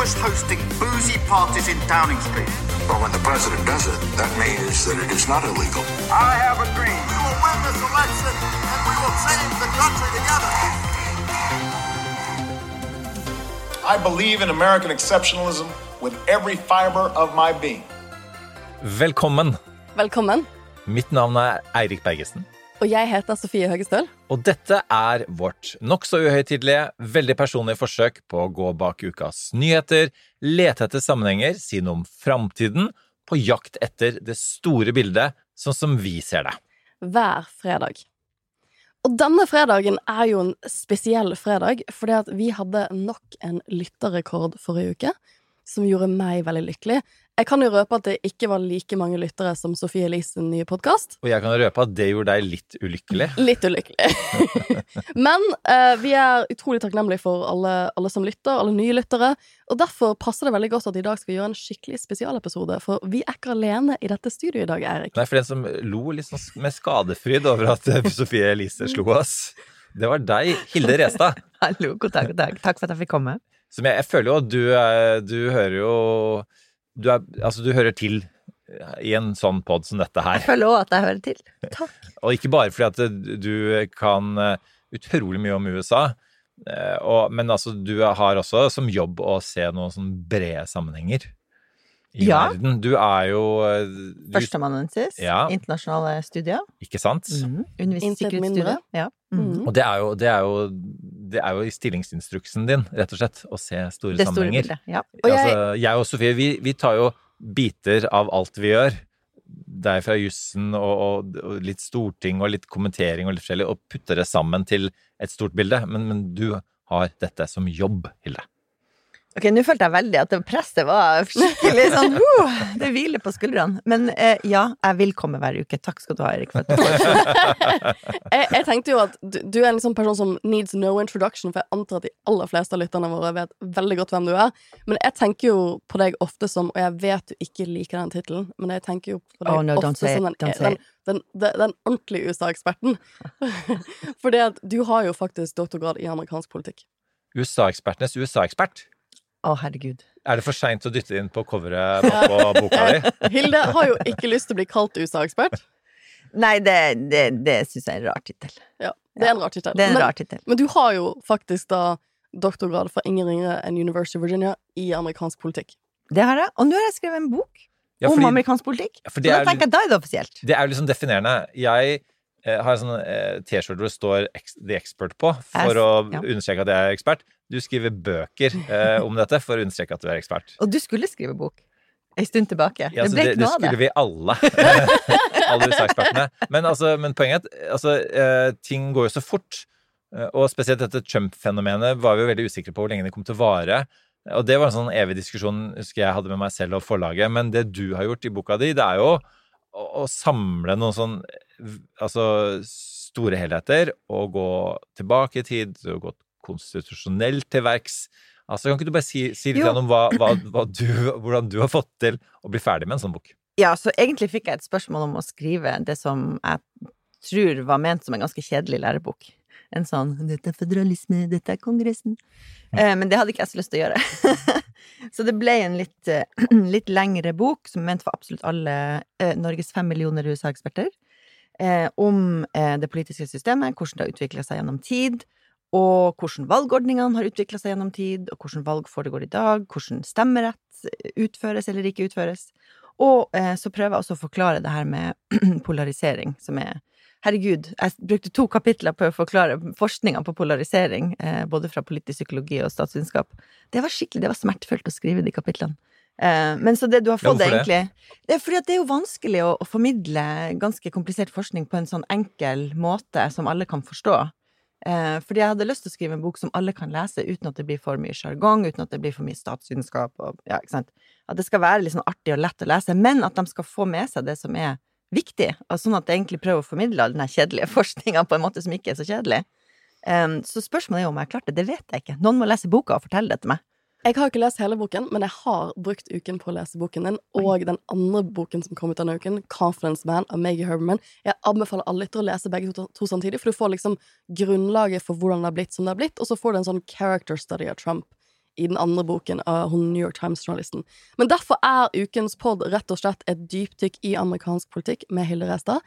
He was hosting boozy parties in Downing Street. But when the president does it, that means that it is not illegal. I have a dream. We will win this election and we will change the country together. I believe in American exceptionalism with every fiber of my being. Velkommen. Velkommen. Mitt navn er Eirik Bergesen. Og jeg heter Sofie Høgestøl. Og dette er vårt nokså uhøytidelige, veldig personlige forsøk på å gå bak ukas nyheter, lete etter sammenhenger, si noe om framtiden, på jakt etter det store bildet, sånn som vi ser det. Hver fredag. Og denne fredagen er jo en spesiell fredag, fordi at vi hadde nok en lytterrekord forrige uke, som gjorde meg veldig lykkelig. Jeg kan jo røpe at det ikke var like mange lyttere som Sofie Elises nye podkast. Og jeg kan røpe at det gjorde deg litt ulykkelig. Litt ulykkelig. Men eh, vi er utrolig takknemlige for alle, alle som lytter, alle nye lyttere. Og derfor passer det veldig godt at i dag skal gjøre en skikkelig spesialepisode, for vi er ikke alene i dette studioet i dag, Eirik. Nei, for den som lo litt sånn med skadefryd over at eh, Sofie Elise slo oss, det var deg, Hilde Restad. Hallo, god dag, god dag. Takk for at jeg fikk komme. Som jeg, jeg føler jo at du, er- du hører jo du, er, altså, du hører til i en sånn pod som dette her. Jeg føler òg at jeg hører til. Takk. Og ikke bare fordi at du kan eh, utrolig mye om USA, eh, og, men altså du har også som jobb å se noen sånn brede sammenhenger i Ja. verden. Du er jo eh, du, Førsteamanuensis. Ja. Internasjonale studier. Ikke sant? Mm. Undervis Intet sikkerhetsstudier. Ja. Mm. Mm. Og det er, jo, det, er jo, det er jo i stillingsinstruksen din, rett og slett, å se store Det store sammenhenger. bildet. Ja. Og jeg- altså, jeg og Sofie, vi, vi tar jo biter av alt vi gjør. Deg fra jussen og, og, og litt storting og litt kommentering og litt forskjellig, og putter det sammen til et stort bilde. Men, men du har dette som jobb, Hilde. Ok, nå følte jeg veldig at det presset var skikkelig sånn uh, Det hviler på skuldrene. Men eh, ja, jeg vil komme hver uke. Takk skal du ha, Erik. For at du Jeg, jeg tenkte jo at du, du er en sånn person som needs no introduction, for jeg antar at de aller fleste av lytterne våre vet veldig godt hvem du er. Men jeg tenker jo på deg ofte som, og jeg vet du ikke liker den tittelen, men jeg tenker jo på deg Oh, no, ofte som den, den, den, den, den ordentlige USA-eksperten. Fordi du har jo faktisk doktorgrad i amerikansk politikk. USA-ekspertenes USA-ekspert. Å, herregud. Er det for seint å dytte inn på coveret på boka di? Hilde har jo ikke lyst til å bli kalt USA-ekspert. Nei, det, det, det syns jeg er en rar tittel. Ja, det er en rar tittel. Det en Men- tittel. Men du har jo faktisk da doktorgrad fra ingen ringere enn University of Virginia i amerikansk politikk. Det har jeg. Og nå har jeg skrevet en bok Ja, om amerikansk politikk. for Så da er- tenker jeg da er det offisielt. Det er jo liksom definerende. Jeg eh, har en sånn eh, T-skjorte hvor det står The Expert på, for As, å ja. understreke at jeg er ekspert. Du skriver bøker eh, om dette for å understreke at du er ekspert. Og du skulle skrive bok en stund tilbake. Ja, det ble det, ikke noe av det. Det skulle vi alle. alle USA-ekspertene. Men, altså, men poenget er at altså, eh, ting går jo så fort. Eh, Og spesielt dette Trump-fenomenet var vi jo veldig usikre på hvor lenge det kom til å vare. Og det var en sånn evig diskusjon husker jeg hadde med meg selv og forlaget. Men det du har gjort i boka di, det er jo å, å samle noen sånn altså store helheter og gå tilbake i tid, og gå konstitusjonelt til verks. Altså, Kan ikke du bare si, si litt om hva, hva, hva du, hvordan du har fått til å bli ferdig med en sånn bok? Ja, så egentlig fikk jeg et spørsmål om å skrive det som jeg tror var ment som en ganske kjedelig lærebok. En sånn 'Dette er føderalisme, dette er Kongressen'. Eh, men det hadde ikke jeg så lyst til å gjøre. så det ble en litt, eh, litt lengre bok, som er ment for absolutt alle eh, Norges fem millioner USA-eksperter, eh, om eh, det politiske systemet, hvordan det har utvikla seg gjennom tid, og hvordan valgordningene har utvikla seg gjennom tid, og hvordan valg foregår i dag, hvordan stemmerett utføres eller ikke utføres. Og eh, så prøver jeg også å forklare det her med polarisering, som er Herregud, jeg brukte to kapitler på å forklare forskninga på polarisering, eh, både fra politisk psykologi og statsvitenskap. Det var skikkelig, det var smertefullt å skrive de kapitlene. Eh, men så det du har fått, det? egentlig Det er fordi det er jo vanskelig å, å formidle ganske komplisert forskning på en sånn enkel måte som alle kan forstå. Eh, fordi jeg hadde lyst til å skrive en bok som alle kan lese uten at det blir for mye sjargong, uten at det blir for mye statsvitenskap ja. At det skal være litt sånn artig og lett å lese, men at de skal få med seg det som er viktig, og sånn at jeg egentlig prøver å formidle den kjedelige forskninga på en måte som ikke er så kjedelig. Um, så spørsmålet er om jeg har klart det. Det vet jeg ikke. Noen må lese boka og fortelle det til meg. Jeg har ikke lest hele boken, men jeg har brukt uken på å lese boken din, og den andre boken som kom ut denne uken, 'Confidence Man' av Maggie Herberman. Jeg anbefaler alle lyttere å lese begge to, to samtidig, for du får liksom grunnlaget for hvordan det har blitt som det har blitt, og så får du en sånn character study av Trump i den andre boken av hun New York Times-journalisten. Men derfor er ukens pod rett og slett et dypdykk i amerikansk politikk med Hilde Restad.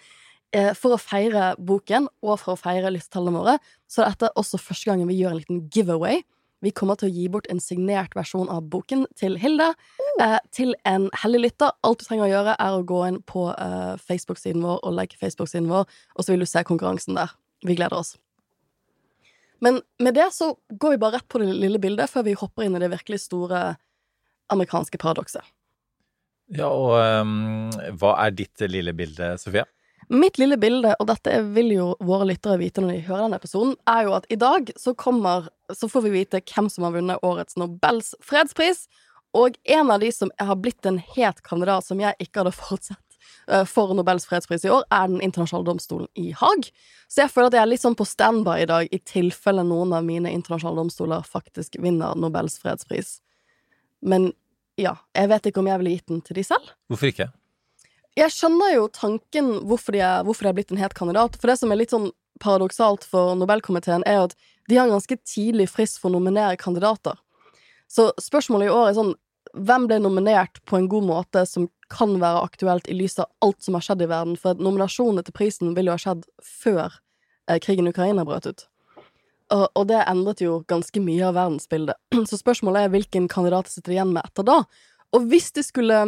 Eh, For å feire boken, og for å feire lyttetallene våre, så er dette også første gangen vi gjør en liten giveaway. Vi kommer til å gi bort en signert versjon av boken til Hilde. Eh, til en hellig lytter. Alt du trenger å gjøre, er å gå inn på eh, Facebook-siden vår og like Facebook-siden vår, og så vil du se konkurransen der. Vi gleder oss. Men med det så går vi bare rett på det lille bildet før vi hopper inn i det virkelig store amerikanske paradokset. Ja, og um, hva er ditt lille bilde, Sofie? Mitt lille bilde, og dette vil jo våre lyttere vite når de hører denne episoden, er jo at i dag så kommer Så får vi vite hvem som har vunnet årets Nobels fredspris. Og en av de som har blitt en het kandidat som jeg ikke hadde forutsett eh, for Nobels fredspris i år, er Den internasjonale domstolen i Haag. Så jeg føler at jeg er litt sånn på standby i dag, i tilfelle noen av mine internasjonale domstoler faktisk vinner Nobels fredspris. Men ja, jeg vet ikke om jeg ville gitt den til de selv. Hvorfor ikke? Jeg skjønner jo tanken hvorfor de, er, hvorfor de er blitt en het kandidat. For det som er litt sånn paradoksalt for Nobelkomiteen, er at de har en ganske tidlig frist for å nominere kandidater. Så spørsmålet i år er sånn Hvem ble nominert på en god måte som kan være aktuelt i lys av alt som har skjedd i verden? For nominasjonene til prisen ville jo ha skjedd før eh, krigen i Ukraina brøt ut. Og det endret jo ganske mye av verdensbildet. Så spørsmålet er hvilken kandidat sitter igjen med etter da? Og hvis de skulle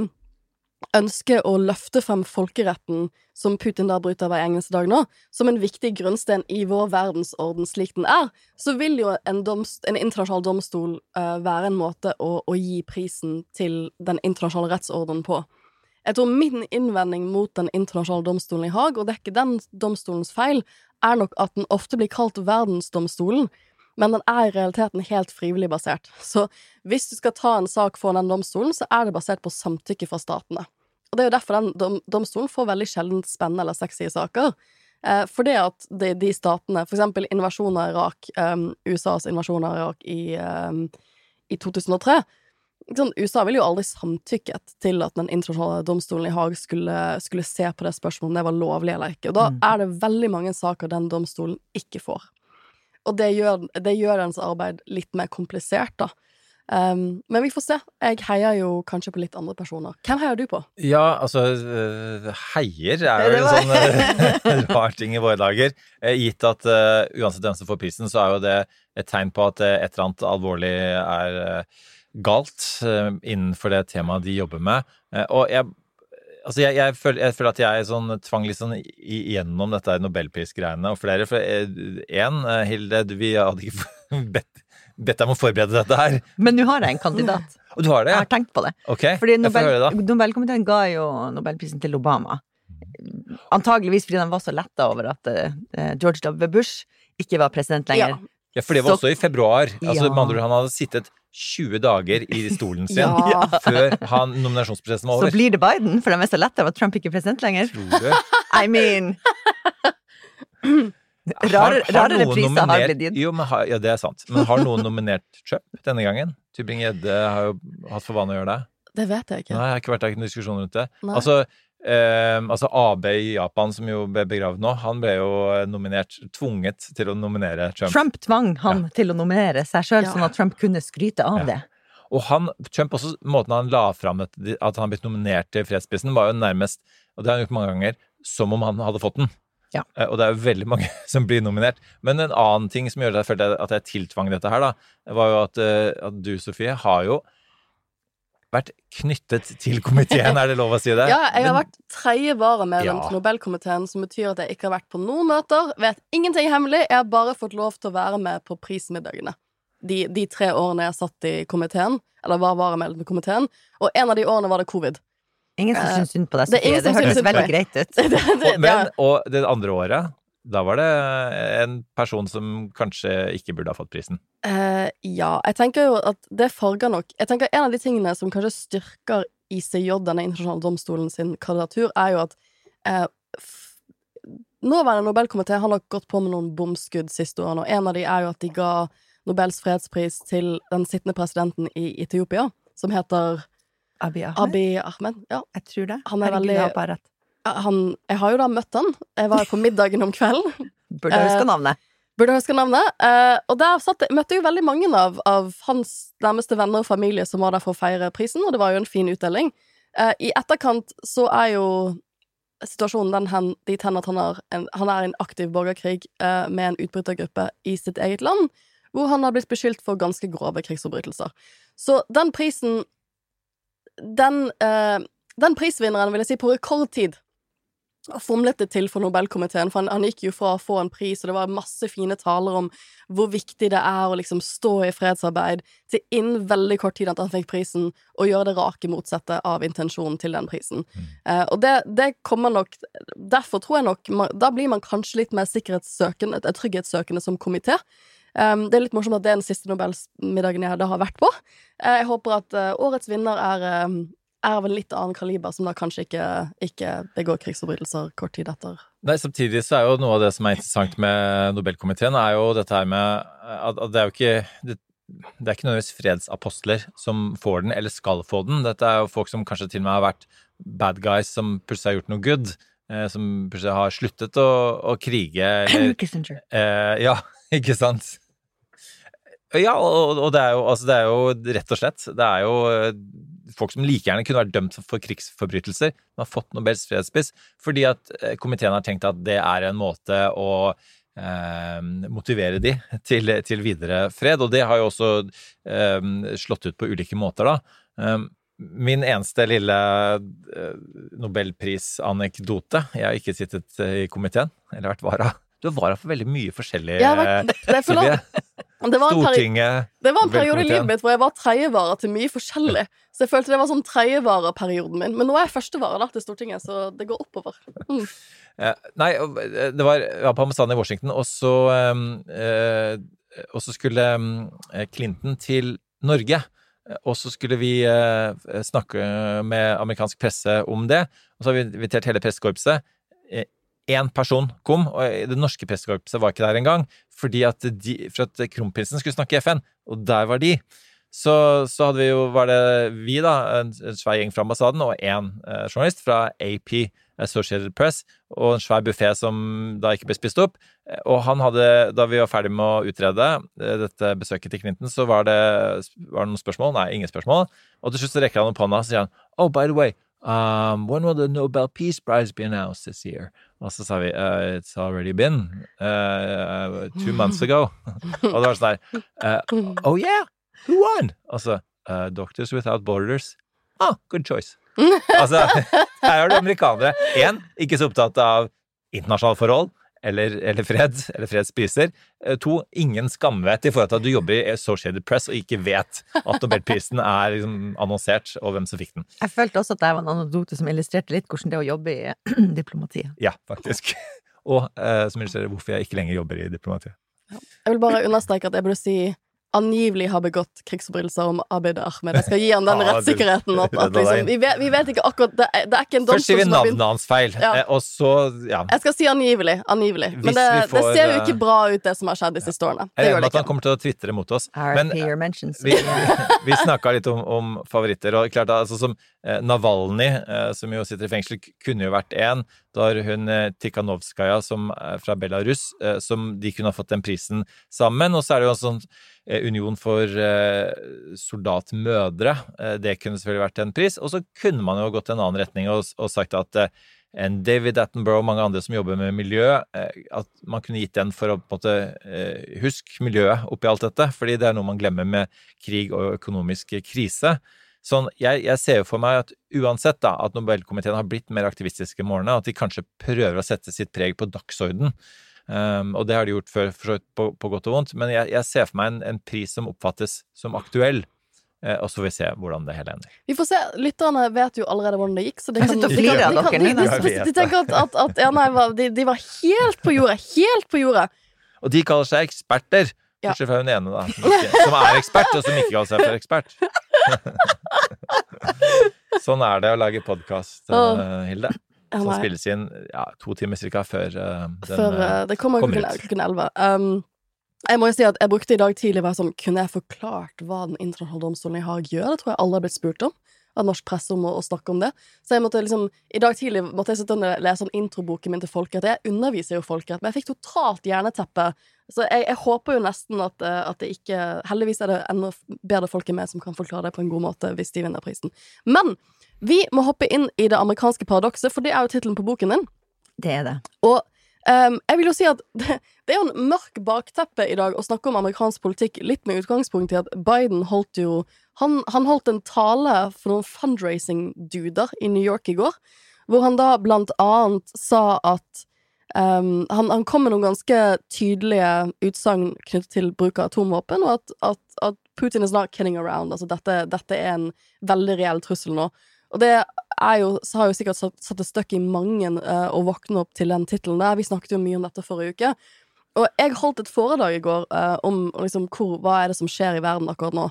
ønske å løfte frem folkeretten, som Putin da bryter hver eneste dag nå, som en viktig grunnsten i vår verdensorden slik den er, så vil jo en, domst, en internasjonal domstol uh, være en måte å, å gi prisen til den internasjonale rettsordenen på. Jeg tror min innvending mot den internasjonale domstolen i Haag, og det er ikke den domstolens feil, er nok at den ofte blir kalt verdensdomstolen, men den er i realiteten helt frivillig basert. Så hvis du skal ta en sak foran den domstolen, så er det basert på samtykke fra statene. Og det er jo derfor den dom domstolen får veldig sjelden spennende eller sexy saker. Eh, det at de, de statene, for eksempel invasjonen av Irak, um, USAs invasjon av Irak i, um, i 2003 sånn, USA ville jo aldri samtykket til at den internasjonale domstolen i Haag skulle, skulle, se på det spørsmålet om det var lovlig eller ikke. Og da Mm. er det veldig mange saker den domstolen ikke får. Og det gjør, det gjør dens arbeid litt mer komplisert, da. Um, men vi får se. Jeg heier jo kanskje på litt andre personer. Hvem heier du på? Ja, altså øh, Heier er jo en sånn øh, rar ting i våre dager. Eh, Gitt at uh, uansett hvem som får prisen, så er jo det et tegn på at et eller annet alvorlig er uh, galt uh, innenfor det temaet de jobber med. Eh, Og jeg Altså, jeg, jeg, føler, jeg føler at jeg sånn, tvang litt sånn igjennom dette nobelprisgreiene, og flere. For én, Hilde, vi hadde ikke bedt, bedt deg om å forberede dette her. Men nå har jeg en kandidat. Og du har det, Jeg har tenkt på det. Ok, Fordi jeg får Nobel, høre det, da. Nobelkomiteen ga jo Nobelprisen til Obama. Antageligvis fordi de var så letta over at eh, George W. Bush ikke var president lenger. Ja. Ja, for det var Så- også i februar. Altså, Ja. med andre ord, han hadde sittet 20 dager i stolen sin Ja. før han nominasjonsprosessen var Så blir det Biden, for de er så letta over at Trump ikke er president lenger. Tror du? I mean Rare, har rarere priser har blitt gitt. Jo, men har, ja, det er sant. Men har noen nominert Trump denne gangen? Tybring-Gjedde har jo hatt for vane å gjøre det. Det vet jeg ikke. Nei, jeg har ikke vært der i noen diskusjon rundt det. Nei. Altså, eh, altså AB i Japan, som jo ble begravd nå, han ble jo nominert, tvunget til å nominere Trump. Trump tvang han til å nominere seg sjøl, Ja. sånn at Trump kunne skryte av Ja. det. Og han, Trump også, måten han la fram at, han han blitt nominert til fredsprisen, var jo nærmest, og det har han gjort mange ganger, som om han hadde fått den. Ja. Eh, Og det er jo veldig mange som blir nominert. Men en annen ting som gjør at jeg følte at jeg tiltvang dette her, da, var jo at, eh, at du, Sofie, har jo vært knyttet til komiteen, er det lov å si det? Ja, jeg har vært tredje varamedlem Ja. til Nobelkomiteen, som betyr at jeg ikke har vært på noen møter, vet ingenting hemmelig, jeg har bare fått lov til å være med på prismiddagene. De, de tre årene jeg satt i komiteen, eller var varamedlem i komiteen, og en av de årene var det covid. Ingen som Eh, syns synd på deg, det Sofie. Det det på veldig greit ut. Det, det, Og, men, og det andre året, da var det en person som kanskje ikke burde ha fått prisen. Uh, ja, jeg tenker jo at det farger nok Jeg tenker En av de tingene som kanskje styrker ICJ, denne internasjonale domstolen sin kandidatur, er jo at uh, Nåværende Nobelkomité har nok gått på med noen bomskudd siste årene, og en av de er jo at de ga Nobels fredspris til den sittende presidenten i Etiopia, som heter Abiy Ahmed? Abiy Ahmed. Ja, Jeg tror det. Han er Herregud, veldig- jeg har rett. han, jeg har jo da møtt han. Jeg var på middagen om kvelden. Burde huske Eh, navnet. Burde huske navnet. Eh, og der satt, møtte jeg jo veldig mange av, av hans nærmeste venner og familie som var der for å feire prisen, og det var jo en fin utdeling. Eh, I etterkant så er jo situasjonen den hen, dit hen at han, har en, han er i en aktiv borgerkrig eh, med en utbrytergruppe i sitt eget land, hvor han har blitt beskyldt for ganske grove krigsforbrytelser. Så den prisen Den, uh, den prisvinneren, vil jeg si, på rekordtid fomlet det til for Nobelkomiteen, for han, han gikk jo fra å få en pris, og det var masse fine taler om hvor viktig det er å liksom stå i fredsarbeid, til innen veldig kort tid at han fikk prisen, og gjøre det rake motsatte av intensjonen til den prisen. Eh, og det, det kommer nok Derfor tror jeg nok Da blir man kanskje litt mer sikkerhetssøkende, eh, trygghetssøkende som komité. Um, det er litt morsomt at det er den siste Nobelsmiddagen jeg da har vært på. Uh, jeg håper at uh, årets vinner er um, er av en litt annen kaliber, som da kanskje ikke, ikke begår krigsforbrytelser kort tid etter. Nei, Samtidig så er jo noe av det som er interessant med Nobelkomiteen, er jo dette her med at, at det er jo ikke det, det er ikke nødvendigvis fredsapostler som får den, eller skal få den. Dette er jo folk som kanskje til og med har vært bad guys som plutselig har gjort noe good. Eh, som plutselig har sluttet å, å krige. Henry Eller, Kissinger. eh, ja, ikke sant? Ja, og, det, er jo, altså det er jo rett og slett Det er jo eh, folk som like gjerne kunne vært dømt for krigsforbrytelser, men har fått Nobels fredspris fordi at eh, komiteen har tenkt at det er en måte å eh, motivere de til, til videre fred, og det har jo også eh, slått ut på ulike måter, da. Eh, Min eneste lille eh, nobelprisanekdote Jeg har ikke sittet i komiteen, eller vært vara. Du var her for veldig mye forskjellig, det- Silje. Var Stortinget det var en periode i livet mitt hvor jeg var tredjevare til mye forskjellig. Så jeg følte det var sånn tredjevare-perioden min. Men nå er jeg førstevare til Stortinget, så det går oppover. Mm. Eh, nei, eh, det var, jeg var på ambassaden i Washington, og så, eh, eh, og så skulle eh, Clinton til Norge. Eh, Og så skulle vi eh, snakke med amerikansk presse om det. Og så har vi invitert hele pressekorpset. Én person kom, og det norske pressekorpset var ikke der engang. Fordi at, de, for at kronprinsen skulle snakke i FN, og der var de. Så, så hadde vi jo, var det vi, da, en, en svær gjeng fra ambassaden, og én eh, journalist fra AP, Associated Press, og en svær buffé som da ikke ble spist opp. Og han hadde, da vi var ferdig med å utrede eh, dette besøket til Clinton, så var det, var det noen spørsmål. Nei, ingen spørsmål. Og til slutt så rekker han opp hånda og sier han, Oh, by the way, um, when will the Nobel Peace Prize be announced this year? Og så sa vi uh, It's already been uh, two months ago. og det var sånn der uh, Oh yeah, who won? Og så Doctors Without Borders. Ah, good choice. altså, her har du amerikanere. Én, ikke så opptatt av internasjonale forhold eller, eller fred, eller fredspriser. spiser. To, ingen skamvett i forhold til at du jobber i Associated Press og ikke vet at Nobelprisen er liksom annonsert, og hvem som fikk den. Jeg følte også at det var en anekdote som illustrerte litt hvordan det er å jobbe i diplomatiet. Ja, faktisk. Og eh, som illustrerer hvorfor jeg ikke lenger jobber i diplomatiet. Jeg vil bare understreke at jeg burde si angivelig har begått krigsforbrytelser om Abid Ahmed. Jeg skal gi han den Ah, rettssikkerheten. At, at liksom, vi, vet, vi vet ikke akkurat Det er, det er ikke en Først sier domstol vi som har begynt navnet hans feil, Ja. eh, og så ja. Jeg skal si angivelig. angivelig. Hvis Men det, får, det ser jo eh, ikke bra ut, det som har skjedd de siste årene. Det Jeg gjør regner med at han kommer til å tvitre mot oss. Men mentions. vi, vi, vi snakka litt om, om favoritter, og klart altså som eh, Navalny, eh, som jo sitter i fengsel, kunne jo vært én. Da har hun eh, Tikhanovskaja fra Belarus, eh, som de kunne ha fått den prisen sammen. Og så er det jo en sånn eh, union for eh, soldatmødre. Eh, det kunne selvfølgelig vært en pris. Og så kunne man jo gått en annen retning og, sagt at eh, en David Attenborough og mange andre som jobber med miljø, eh, at man kunne gitt den for å på en måte eh, Husk miljøet oppi alt dette, fordi det er noe man glemmer med krig og økonomisk krise. Sånn, jeg, jeg ser jo for meg at uansett da, at Nobelkomiteen har blitt mer aktivistiske med årene, at de kanskje prøver å sette sitt preg på dagsorden. Um, og det har de gjort før, for så vidt på, på godt og vondt, men jeg, jeg ser for meg en, en pris som oppfattes som aktuell. Eh, og så får vi se hvordan det hele ender. Vi får se. Lytterne vet jo allerede hvordan det gikk. Så de kan, sitter og de tenker at, at, at ja, nei, de, de var helt på jordet. Helt på jordet. Og de kaller seg eksperter! Ja. Bortsett fra hun ene, da, som, ikke, som er ekspert, og som ikke kaller seg for ekspert. sånn er det å lage podkast, Hilde. Ja, som spilles inn ja, to timer cirka før uh, den Før eh, Det kommer kommer klokken ut. klokken 11. Um, jeg må jo si at jeg brukte i dag tidlig å være sånn Kunne jeg forklart hva Den internasjonale domstolen i Haag gjør? Det tror jeg alle har blitt spurt om. Av norsk presse om å, å snakke om det. Så jeg måtte liksom I dag tidlig måtte jeg sitte og lese sånn introboken min til folkerett. Jeg underviser jo folkerett, men jeg fikk totalt hjerneteppe. Så jeg, jeg håper jo nesten at, at det ikke Heldigvis er det enda bedre folk enn meg som kan forklare det på en god måte hvis de vinner prisen. Men vi må hoppe inn i det amerikanske paradokset, for det er jo tittelen på boken din. Det er det. Og um, jeg vil jo si at det, det er jo en mørk bakteppe i dag å snakke om amerikansk politikk, litt med utgangspunkt i at Biden holdt jo Han, han holdt en tale for noen fundraising-duder i New York i går, hvor han da blant annet sa at um, han, han kom med noen ganske tydelige utsagn knyttet til bruk av atomvåpen, og at, at, at Putin is not kidding around. Altså dette, dette er en veldig reell trussel nå. Og det jo, har jo sikkert satt, satt et støkk i mange uh, å våkne opp til den tittelen. Vi snakket jo mye om dette forrige uke. Og jeg holdt et foredrag i går uh, om liksom, hvor, hva er det som skjer i verden akkurat nå.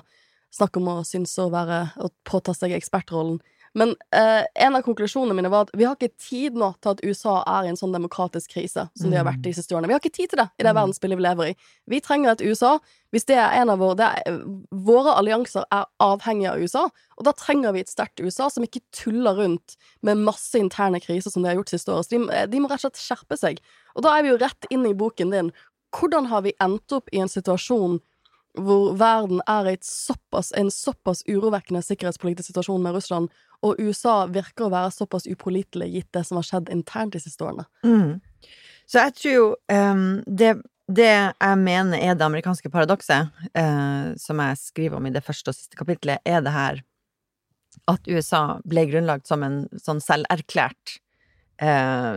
Snakk om å synse å være og påta seg ekspertrollen. Men eh, en av konklusjonene mine var at vi har ikke tid nå til at USA er i en sånn demokratisk krise som de har vært de siste årene. Vi har ikke tid til det i det verdensbildet vi lever i. Vi trenger et USA. Hvis det er en av våre er, Våre allianser er avhengige av USA, og da trenger vi et sterkt USA som ikke tuller rundt med masse interne kriser som de har gjort siste året. Så de, de må rett og slett skjerpe seg. Og da er vi jo rett inn i boken din. Hvordan har vi endt opp i en situasjon hvor verden er i såpass, en såpass urovekkende sikkerhetspolitisk situasjon med Russland, og USA virker å være såpass upålitelig gitt det som har skjedd internt de siste årene. Mm. Så jeg tror jo um, det, det jeg mener er det amerikanske paradokset, uh, som jeg skriver om i det første og siste kapitlet, er det her at USA ble grunnlagt som en sånn selverklært eh,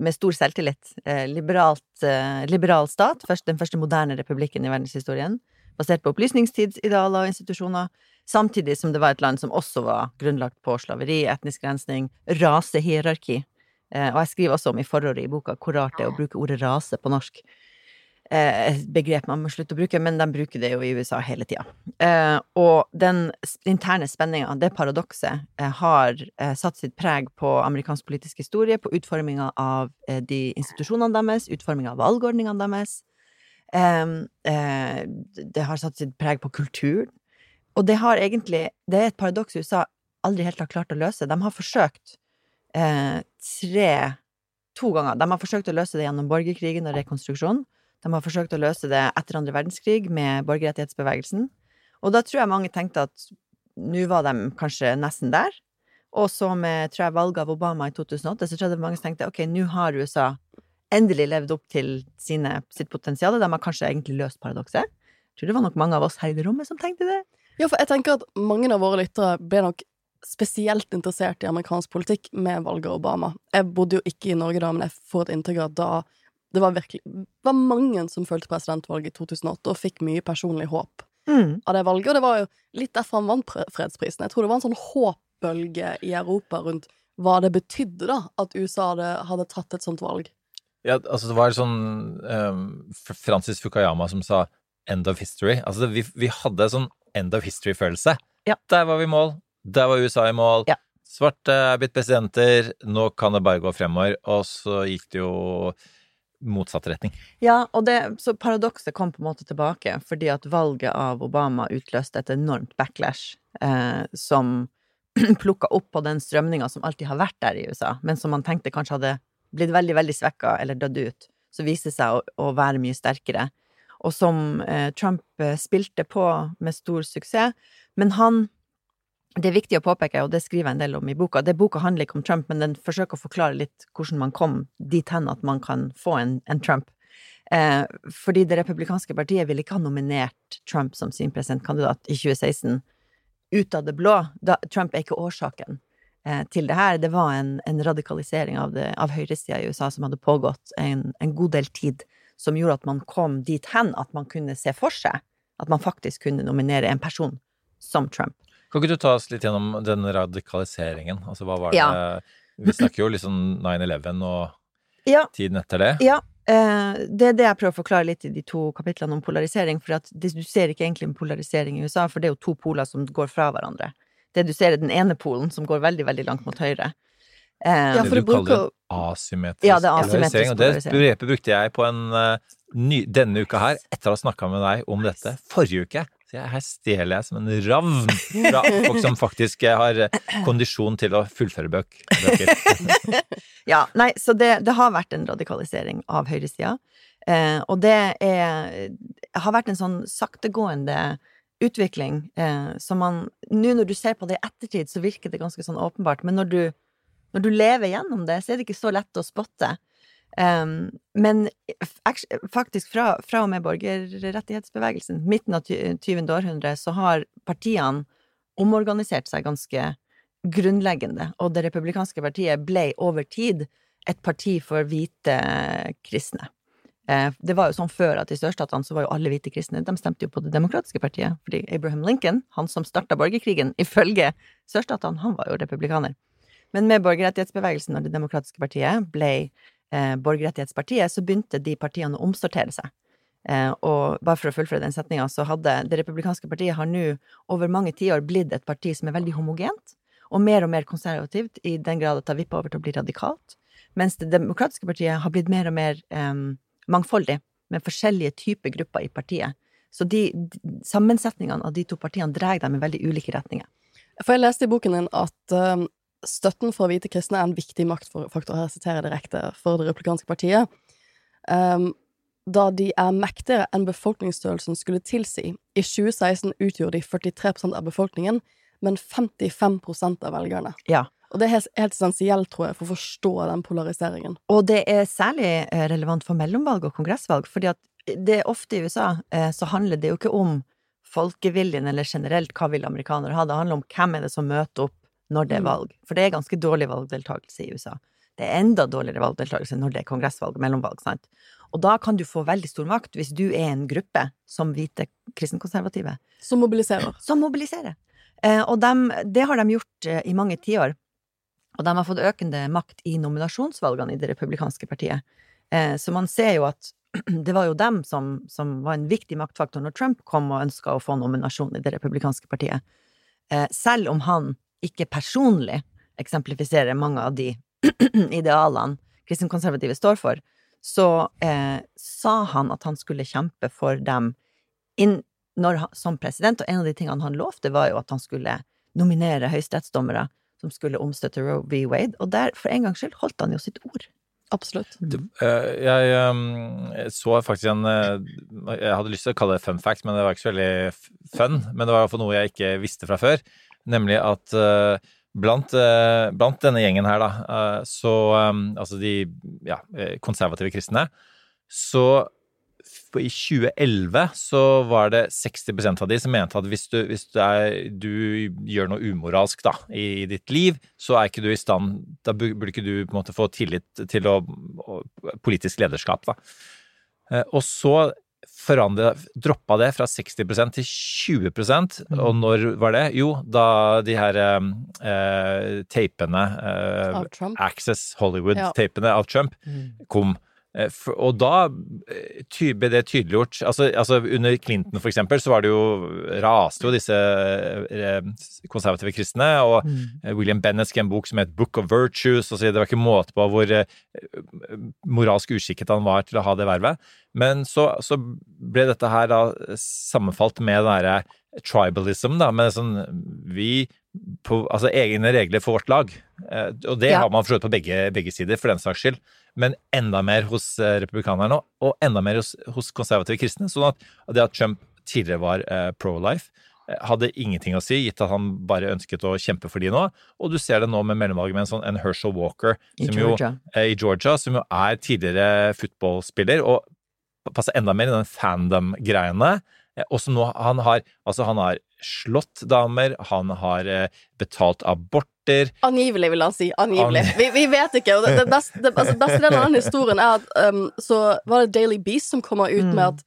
med stor selvtillit, eh, liberalt, liberal stat, først, den første moderne republikken i verdenshistorien, basert på opplysningstidsidealer og institusjoner, samtidig som det var et land som også var grunnlagt på slaveri, etnisk rensning, rasehierarki. Eh, og jeg skriver også om i forordet i boka hvor rart det er å bruke ordet rase på norsk. Eh, et begrep man må slutte å bruke, men de bruker det jo i USA hele tida. Eh, og den interne spenninga, det paradokset, har satt sitt preg på amerikansk politisk historie, på utforminga av de institusjonene deres, utforminga av valgordningene deres. Det har satt sitt preg på kulturen. Og det har egentlig Det er et paradoks USA aldri helt har klart å løse. De har forsøkt eh, tre To ganger. De har forsøkt å løse det gjennom borgerkrigen og rekonstruksjonen. De har forsøkt å løse det etter andre verdenskrig med borgerrettighetsbevegelsen. Og da tror jeg mange tenkte at nå var de kanskje nesten der. Og så med tror jeg, valget av Obama i 2008, så tror jeg det var mange som tenkte ok, nå har USA endelig levd opp til sine, sitt potensial. De har kanskje egentlig løst paradokset. Jeg tror det var nok mange av oss her i det rommet som tenkte det. Ja, for jeg tenker at mange av våre lyttere ble nok spesielt interessert i amerikansk politikk med valget av Obama. Jeg bodde jo ikke i Norge da, men jeg får et inntrykk av at da det var virkelig var mange som fulgte presidentvalget i 2008 og fikk mye personlig håp Mm. av det valget. Og det var jo litt derfor han vant fredsprisen. Jeg tror det var en sånn håpbølge i Europa rundt hva det betydde da at USA hadde, hadde tatt et sånt valg. Ja, altså det var sånn um, Francis Fukayama som sa 'end of history'. Altså det, vi, vi hadde sånn end of history-følelse. Ja. Der var vi i mål. Der var USA i mål. Ja. Svarte er blitt presidenter. Nå kan det bare gå fremover. Og så gikk det jo motsatt retning. Ja, og det, så paradokset kom på en måte tilbake, fordi at valget av Obama utløste et enormt backlash, eh, som plukka opp på den strømninga som alltid har vært der i USA, men som man tenkte kanskje hadde blitt veldig, veldig svekka eller dødd ut, så viste det seg å, å være mye sterkere. Og som eh, Trump eh, spilte på med stor suksess, men han det er viktig å påpeke, og det skriver jeg en del om i boka, det boka handler ikke om Trump, men den forsøker å forklare litt hvordan man kom dit hen at man kan få en, en Trump. Eh, fordi det republikanske partiet ville ikke ha nominert Trump som sin presidentkandidat i 2016 ut av det blå. Da, Trump er ikke årsaken eh, til det her. Det var en, en radikalisering av, det- av høyresida i USA som hadde pågått en, en god del tid, som gjorde at man kom dit hen at man kunne se for seg at man faktisk kunne nominere en person som Trump. Kan ikke du ta oss litt gjennom den radikaliseringen? Altså hva var det Ja. Vi snakker jo liksom 9-11 og Ja, tiden etter det. Ja, eh, det er det jeg prøver å forklare litt i de to kapitlene om polarisering, for du ser ikke egentlig en polarisering i USA, for det er jo to poler som går fra hverandre. Det du ser er den ene polen som går veldig, veldig langt mot høyre. Eh, Ja, Det for du du bruker kaller asymmetrisk Ja, det er asymmetrisk polarisering. Og det begrepet brukte jeg på en uh, ny, denne uka her, etter å ha snakka med deg om dette forrige uke. Så jeg, her stjeler jeg som en ravn fra folk som faktisk eh, har eh, kondisjon til å fullføre bøk, bøker. Ja, nei, så det, det har vært en radikalisering av høyresida. Eh, og det er har vært en sånn saktegående utvikling eh, som man Nå når du ser på det i ettertid, så virker det ganske sånn åpenbart, men når du, når du lever gjennom det, så er det ikke så lett å spotte. Um, men faktisk fra, fra og med borgerrettighetsbevegelsen, midten av 20. århundre, så har partiene omorganisert seg ganske grunnleggende, og det republikanske partiet ble over tid et parti for hvite kristne. Eh, Det var jo sånn før at i sørstatene så var jo alle hvite kristne, de stemte jo på Det demokratiske partiet, fordi Abraham Lincoln, han som starta borgerkrigen, ifølge sørstatene, han var jo republikaner. Men med borgerrettighetsbevegelsen og Det demokratiske partiet ble eh, borgerrettighetspartiet, så begynte de partiene å omsortere seg. Eh, og bare for å fullføre den setninga, så hadde Det republikanske partiet har nå over mange tiår blitt et parti som er veldig homogent, og mer og mer konservativt, i den grad at det har vippa over til å bli radikalt. Mens Det demokratiske partiet har blitt mer og mer eh, mangfoldig, med forskjellige typer grupper i partiet. Så de, de sammensetningene av de to partiene drar dem i veldig ulike retninger. For jeg leste i boken din at um, støtten for hvite kristne er en viktig maktfaktor, her siterer jeg direkte, for det replikanske partiet. Um, da de er mektigere enn befolkningsstørrelsen skulle tilsi. I 2016 utgjorde de 43% av befolkningen, men 55% av velgerne. Ja. Og det er helt, essensielt, tror jeg, for å forstå den polariseringen. Og det er særlig eh, relevant for mellomvalg og kongressvalg, fordi at det ofte i USA eh, så handler det jo ikke om folkeviljen eller generelt hva vil amerikanere ha, det handler om hvem er det som møter opp når det er Mm. valg. For det er ganske dårlig valgdeltakelse i USA. Det er enda dårligere valgdeltakelse når det er kongressvalg og mellomvalg, sant. Og da kan du få veldig stor makt hvis du er en gruppe som hvite kristenkonservative Som mobiliserer. som mobiliserer. Eh, og dem, det har de gjort eh, i mange tiår. Og de har fått økende makt i nominasjonsvalgene i det republikanske partiet. Eh, så man ser jo at det var jo dem som, som var en viktig maktfaktor når Trump kom og ønska å få nominasjon i det republikanske partiet. Selv om han ikke personlig eksemplifiserer mange av de idealene kristenkonservative står for, så eh, sa han at han skulle kjempe for dem inn, når, som president, og en av de tingene han lovte, var jo at han skulle nominere høyesterettsdommere som skulle omstøtte Roe v. Wade, og der, for en gangs skyld, holdt han jo sitt ord. Absolutt. Eh, Jeg um, så faktisk en eh, Jeg hadde lyst til å kalle det fun fact, men det var ikke så veldig fun. Men det var iallfall noe jeg ikke visste fra før. Nemlig at eh, blant, eh, blant denne gjengen her, da, eh, så Altså de ja, konservative kristne, så i 2011 så var det 60% av de som mente at hvis du, hvis du, er, du gjør noe umoralsk da, i, ditt liv, så er ikke du i stand Da burde ikke du på en måte få tillit til å, politisk lederskap, da. Og så forandre, droppa det fra 60% til 20 mm. og når var det? Jo, da de her eh, eh, tapene eh, Access Hollywood-tapene Ja. av Trump kom. Eh, Og da eh, ble det tydeliggjort altså, altså Under Clinton, for eksempel, så var det jo raste jo disse eh, konservative kristne, og mm. William Bennett skrev en bok som het Book of Virtues, og så det var ikke måte på hvor moralsk uskikket han var til å ha det vervet. Men så, så ble dette her da sammenfalt med den derre tribalism, da, med sånn vi på, Altså egne regler for vårt lag. Og det Ja. har man for så vidt på begge, begge sider, for den saks skyld. Men enda mer hos eh, republikanerne, og enda mer hos, hos konservative kristne. Sånn at det at Trump tidligere var eh, pro-life, eh, hadde ingenting å si, gitt at han bare ønsket å kjempe for de nå. Og du ser det nå med mellomvalget med en sånn en Herschel Walker I som Georgia. Jo, eh, i Georgia, som jo er tidligere footballspiller, og passer enda mer i den fandom-greiene. Eh, Også nå, han har, altså han har slått damer, han har eh, betalt aborter. Angivelig, vil han si. Angivelig. Ang- Vi, vi vet ikke. Og det, det beste, det, altså, beste delen av den historien er at um, så var det Daily Beast som kommer ut med at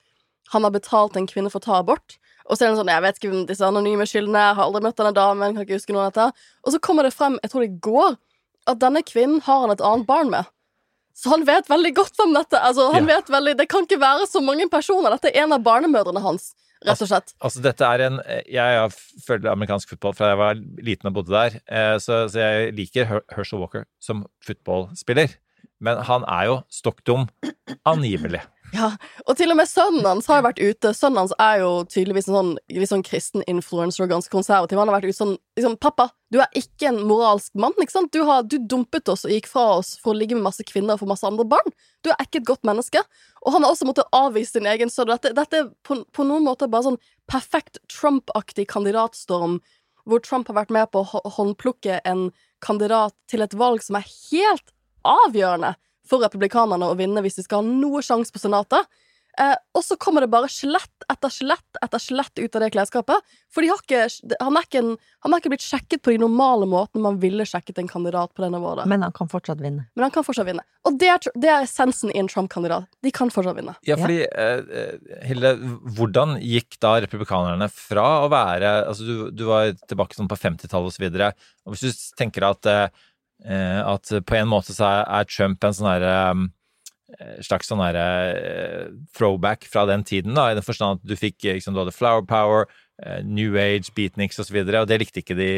han har betalt en kvinne for å ta abort. Og så er det sånn, jeg vet ikke hvem disse anonyme skyldene er, har aldri møtt denne damen, kan ikke huske noe av dette. Og så kommer det frem, jeg tror det går, at denne kvinnen har han et annet barn med. Så han vet veldig godt om dette. Altså, han Ja. vet veldig, Det kan ikke være så mange personer. Dette er en av barnemødrene hans. Rett og slett. Altså, dette er en Jeg har følger amerikansk fotball fra jeg var liten og bodde der, eh, så, så jeg liker Her- Herschel Walker som fotballspiller. Men han er jo stokk dum, angivelig. Ja, og til og med sønnen hans har vært ute. Sønnen hans er jo tydeligvis en sånn, litt sånn kristen influencer og ganske konservativ. Han har vært ute sånn liksom, 'Pappa, du er ikke en moralsk mann, ikke sant? Du, har, du dumpet oss og gikk fra oss for å ligge med masse kvinner og få masse andre barn. Du er ikke et godt menneske.' Og han har også måttet avvise sin egen sønn. Dette, dette er på, på noen måter bare sånn perfekt Trump-aktig kandidatstorm, hvor Trump har vært med på å håndplukke en kandidat til et valg som er helt avgjørende for republikanerne å vinne hvis de skal ha noe sjanse på senatet. Eh, og så kommer det bare skjelett etter skjelett etter skjelett ut av det klesskapet. For de har ikke, han, er ikke en, han er ikke blitt sjekket på de normale måtene man ville sjekket en kandidat på det nivået. Men han kan fortsatt vinne. Men han kan fortsatt vinne. Og det er, det er essensen i en Trump-kandidat. De kan fortsatt vinne. Ja, fordi eh, eh, Hilde, hvordan gikk da republikanerne fra å være Altså, du, du var tilbake sånn på 50-tallet og så videre. Og hvis du tenker at eh, at på en måte så er, Trump en sånn herre eh, slags sånn herre eh, throwback fra den tiden, da, i den forstand at du fikk eh, liksom, du hadde flower power, eh, New Age, beatniks osv., og, så og det likte ikke de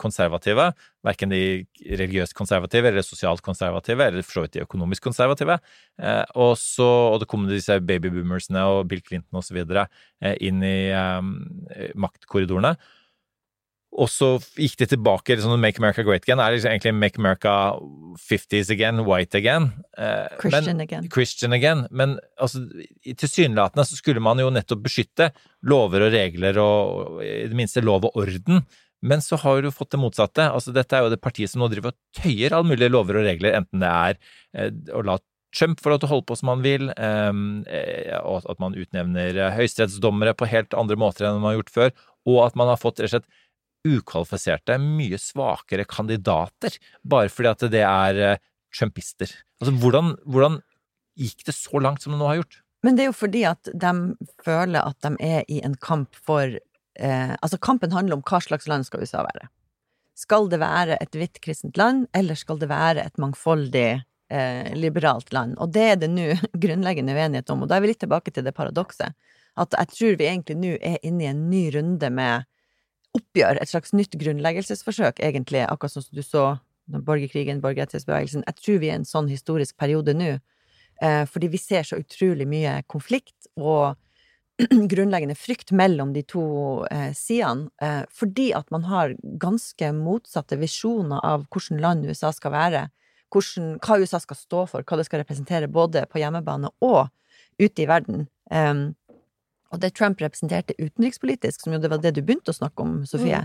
konservative. Verken de religiøst konservative eller sosialt konservative, eller for så vidt de økonomisk konservative. Eh, og, så, og det kom disse babyboomersene og Bill Clinton osv. Eh, inn i eh, maktkorridorene. Og så gikk det tilbake liksom, Make America Great Again. Er det liksom egentlig Make America 50s again, white again? Eh, Christian men, again. Christian again. Men altså, i- tilsynelatende så skulle man jo nettopp beskytte lover og regler og, i det minste lov og orden. Men så har du fått det motsatte. Altså, dette er jo det partiet som nå driver og tøyer alle mulige lover og regler, enten det er eh, å la Trump får lov til å holde på som han vil, ehm, eh, og at man utnevner høyesterettsdommere på helt andre måter enn man har gjort før, og at man har fått rett og slett ukvalifiserte, mye svakere kandidater, bare fordi at det er eh, trumpister. Altså, hvordan, hvordan gikk det så langt som det nå har gjort? Men det er jo fordi at de føler at de er i en kamp for eh, Altså, kampen handler om hva slags land skal USA være. Skal det være et hvitt kristent land, eller skal det være et mangfoldig eh, liberalt land? Og det er det nå grunnleggende uenighet om. Og da er vi litt tilbake til det paradokset. At jeg tror vi egentlig nå er inne i en ny runde med oppgjør, et slags nytt grunnleggelsesforsøk, egentlig, akkurat som du så borgerkrigen, borgerrettighetsbevegelsen. Jeg tror vi er i en sånn historisk periode nå. Eh, fordi vi ser så utrolig mye konflikt og grunnleggende frykt mellom de to eh, sidene. Eh, fordi at man har ganske motsatte visjoner av hvordan land USA skal være. Hvordan, hva USA skal stå for, hva det skal representere både på hjemmebane og ute i verden. Um, og det Trump representerte utenrikspolitisk, som jo det var det du begynte å snakke om, Sofie,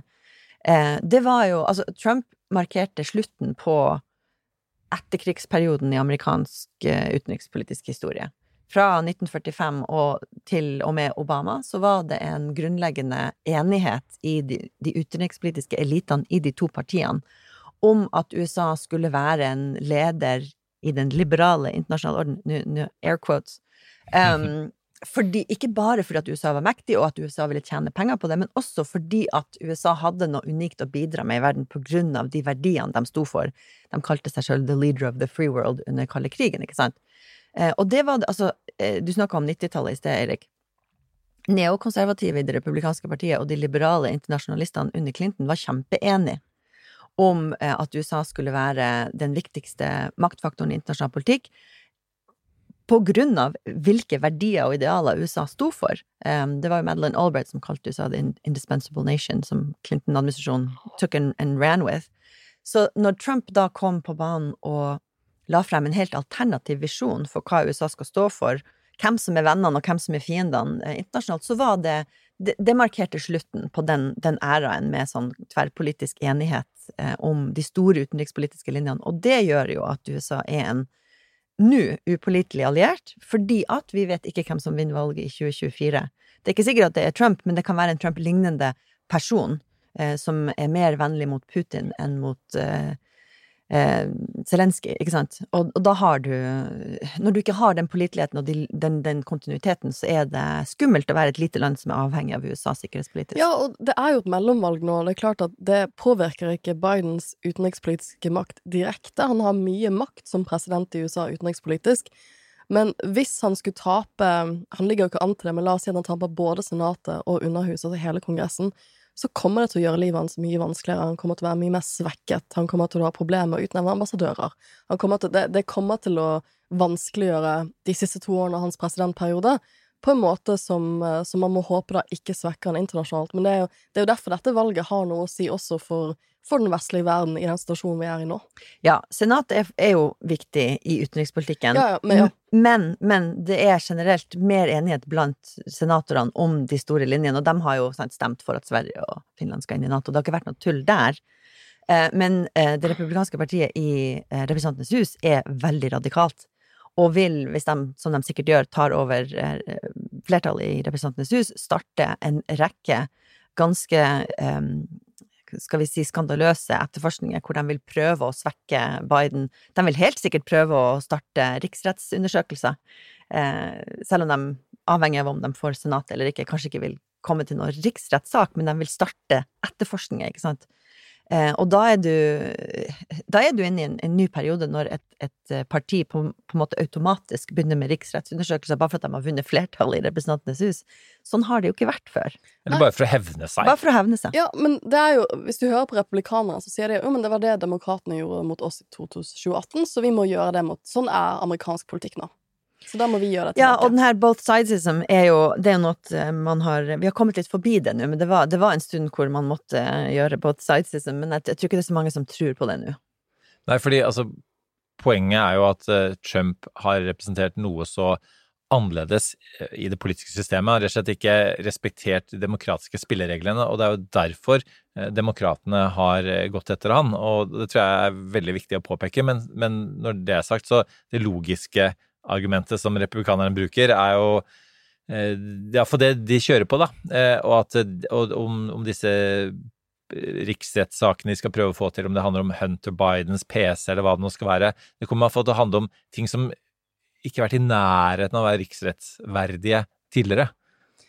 eh, det var jo Altså, Trump markerte slutten på etterkrigsperioden i amerikansk eh, utenrikspolitisk historie. Fra 1945 og til og med Obama så var det en grunnleggende enighet i de, de utenrikspolitiske elitene i de to partiene om at USA skulle være en leder i den liberale internasjonale orden, nå air quotes, um, fordi, ikke bare fordi at USA var mektig, og at USA ville tjene penger på det, men også fordi at USA hadde noe unikt å bidra med i verden på grunn av de verdiene de sto for. De kalte seg selv the leader of the free world under kalde krigen, ikke sant? Eh, og det var altså, eh, du snakka om 90-tallet i sted, Eirik. Neokonservative i det republikanske partiet og de liberale internasjonalistene under Clinton var kjempeenige om eh, at USA skulle være den viktigste maktfaktoren i internasjonal politikk, på grunn av hvilke verdier og idealer USA sto for. Um, det var jo Madeleine Albright som kalte USA the indispensable nation, som Clinton-administrasjonen took and, and ran with. Så når Trump da kom på banen og la frem en helt alternativ visjon for hva USA skal stå for, hvem som er vennene og hvem som er fiendene eh, internasjonalt, så var det det, det markerte slutten på den, den æraen med sånn tverrpolitisk enighet eh, om de store utenrikspolitiske linjene, og det gjør jo at USA er en nå upålitelig alliert, fordi at vi vet ikke hvem som vinner valget i 2024. Det er ikke sikkert at det er Trump, men det kan være en Trump-lignende person eh, som er mer vennlig mot Putin enn mot eh, eh, Zelenskyj, ikke sant? Og, og da har du Når du ikke har den påliteligheten og de, den, den kontinuiteten, så er det skummelt å være et lite land som er avhengig av USA sikkerhetspolitisk. Ja, og det er jo et mellomvalg nå. Det er klart at det påvirker ikke Bidens utenrikspolitiske makt direkte. Han har mye makt som president i USA utenrikspolitisk. Men hvis han skulle tape Han ligger jo ikke an til det, men la oss si at han taper både Senatet og Underhuset, altså hele Kongressen, så kommer det til å gjøre livet hans mye vanskeligere. Han kommer til å være mye mer svekket. Han kommer til å ha problemer med å utnevne ambassadører. Kommer til, det, det kommer til å vanskeliggjøre de siste to årene av hans presidentperiode på en måte som, eh, som man må håpe da ikke svekker han internasjonalt. Men det er, jo, det er jo derfor dette valget har noe å si også for, for den vestlige verden i den situasjonen vi er i nå. Ja, Senat er, er jo viktig i utenrikspolitikken. Ja, ja, men, ja. Men, men det er generelt mer enighet blant senatorene om de store linjene, og de har jo sant, stemt for at Sverige og Finland skal inn i Nato. Det har ikke vært noe tull der. Eh, Men eh, det republikanske partiet i Representantenes hus er veldig radikalt. Og vil, hvis de, som de sikkert gjør, tar over eh, flertallet i Representantenes hus, starte en rekke ganske eh, skal vi si skandaløse etterforskninger hvor de vil prøve å svekke Biden. De vil helt sikkert prøve å starte riksrettsundersøkelser, eh, selv om de, avhengig av om de får Senatet eller ikke, kanskje ikke vil komme til noen riksrettssak, men de vil starte etterforskninger, ikke sant. Eh, og da er du Da er du inne i en, en ny periode når et, et eh, parti på, på en måte automatisk begynner med riksrettsundersøkelser bare for at de har vunnet flertallet i Representantenes hus. Sånn har det jo ikke vært før. Eller bare for å hevne seg. Bare for å hevne seg. Ja, men det er jo, hvis du hører på republikanere, så sier de jo men det var det demokratene gjorde mot oss i 2018, så vi må gjøre det mot Sånn er amerikansk politikk nå. Så da må vi gjøre det Ja, og den her both sidesism er jo Det er jo noe eh, man har Vi har kommet litt forbi det nå, men det var, det var en stund hvor man måtte eh, gjøre both sidesism, men jeg, jeg tror ikke det er så mange som tror på det nå. Nei, fordi altså Poenget er jo at eh, Trump har representert noe så annerledes i det politiske systemet. Han har rett og slett ikke respektert de demokratiske spillereglene, og det er jo derfor demokratene har gått etter han. Og det tror jeg er veldig viktig å påpeke, men, men når det er sagt, så det logiske argumentet som republikanerne bruker, er jo eh, ja, for det de kjører på, da. Eh, Og at og om, om disse riksrettssakene de skal prøve å få til, om det handler om Hunter Bidens PC eller hva det nå skal være. Det kommer til å handle om ting som ikke har vært i nærheten av å være riksrettsverdige tidligere.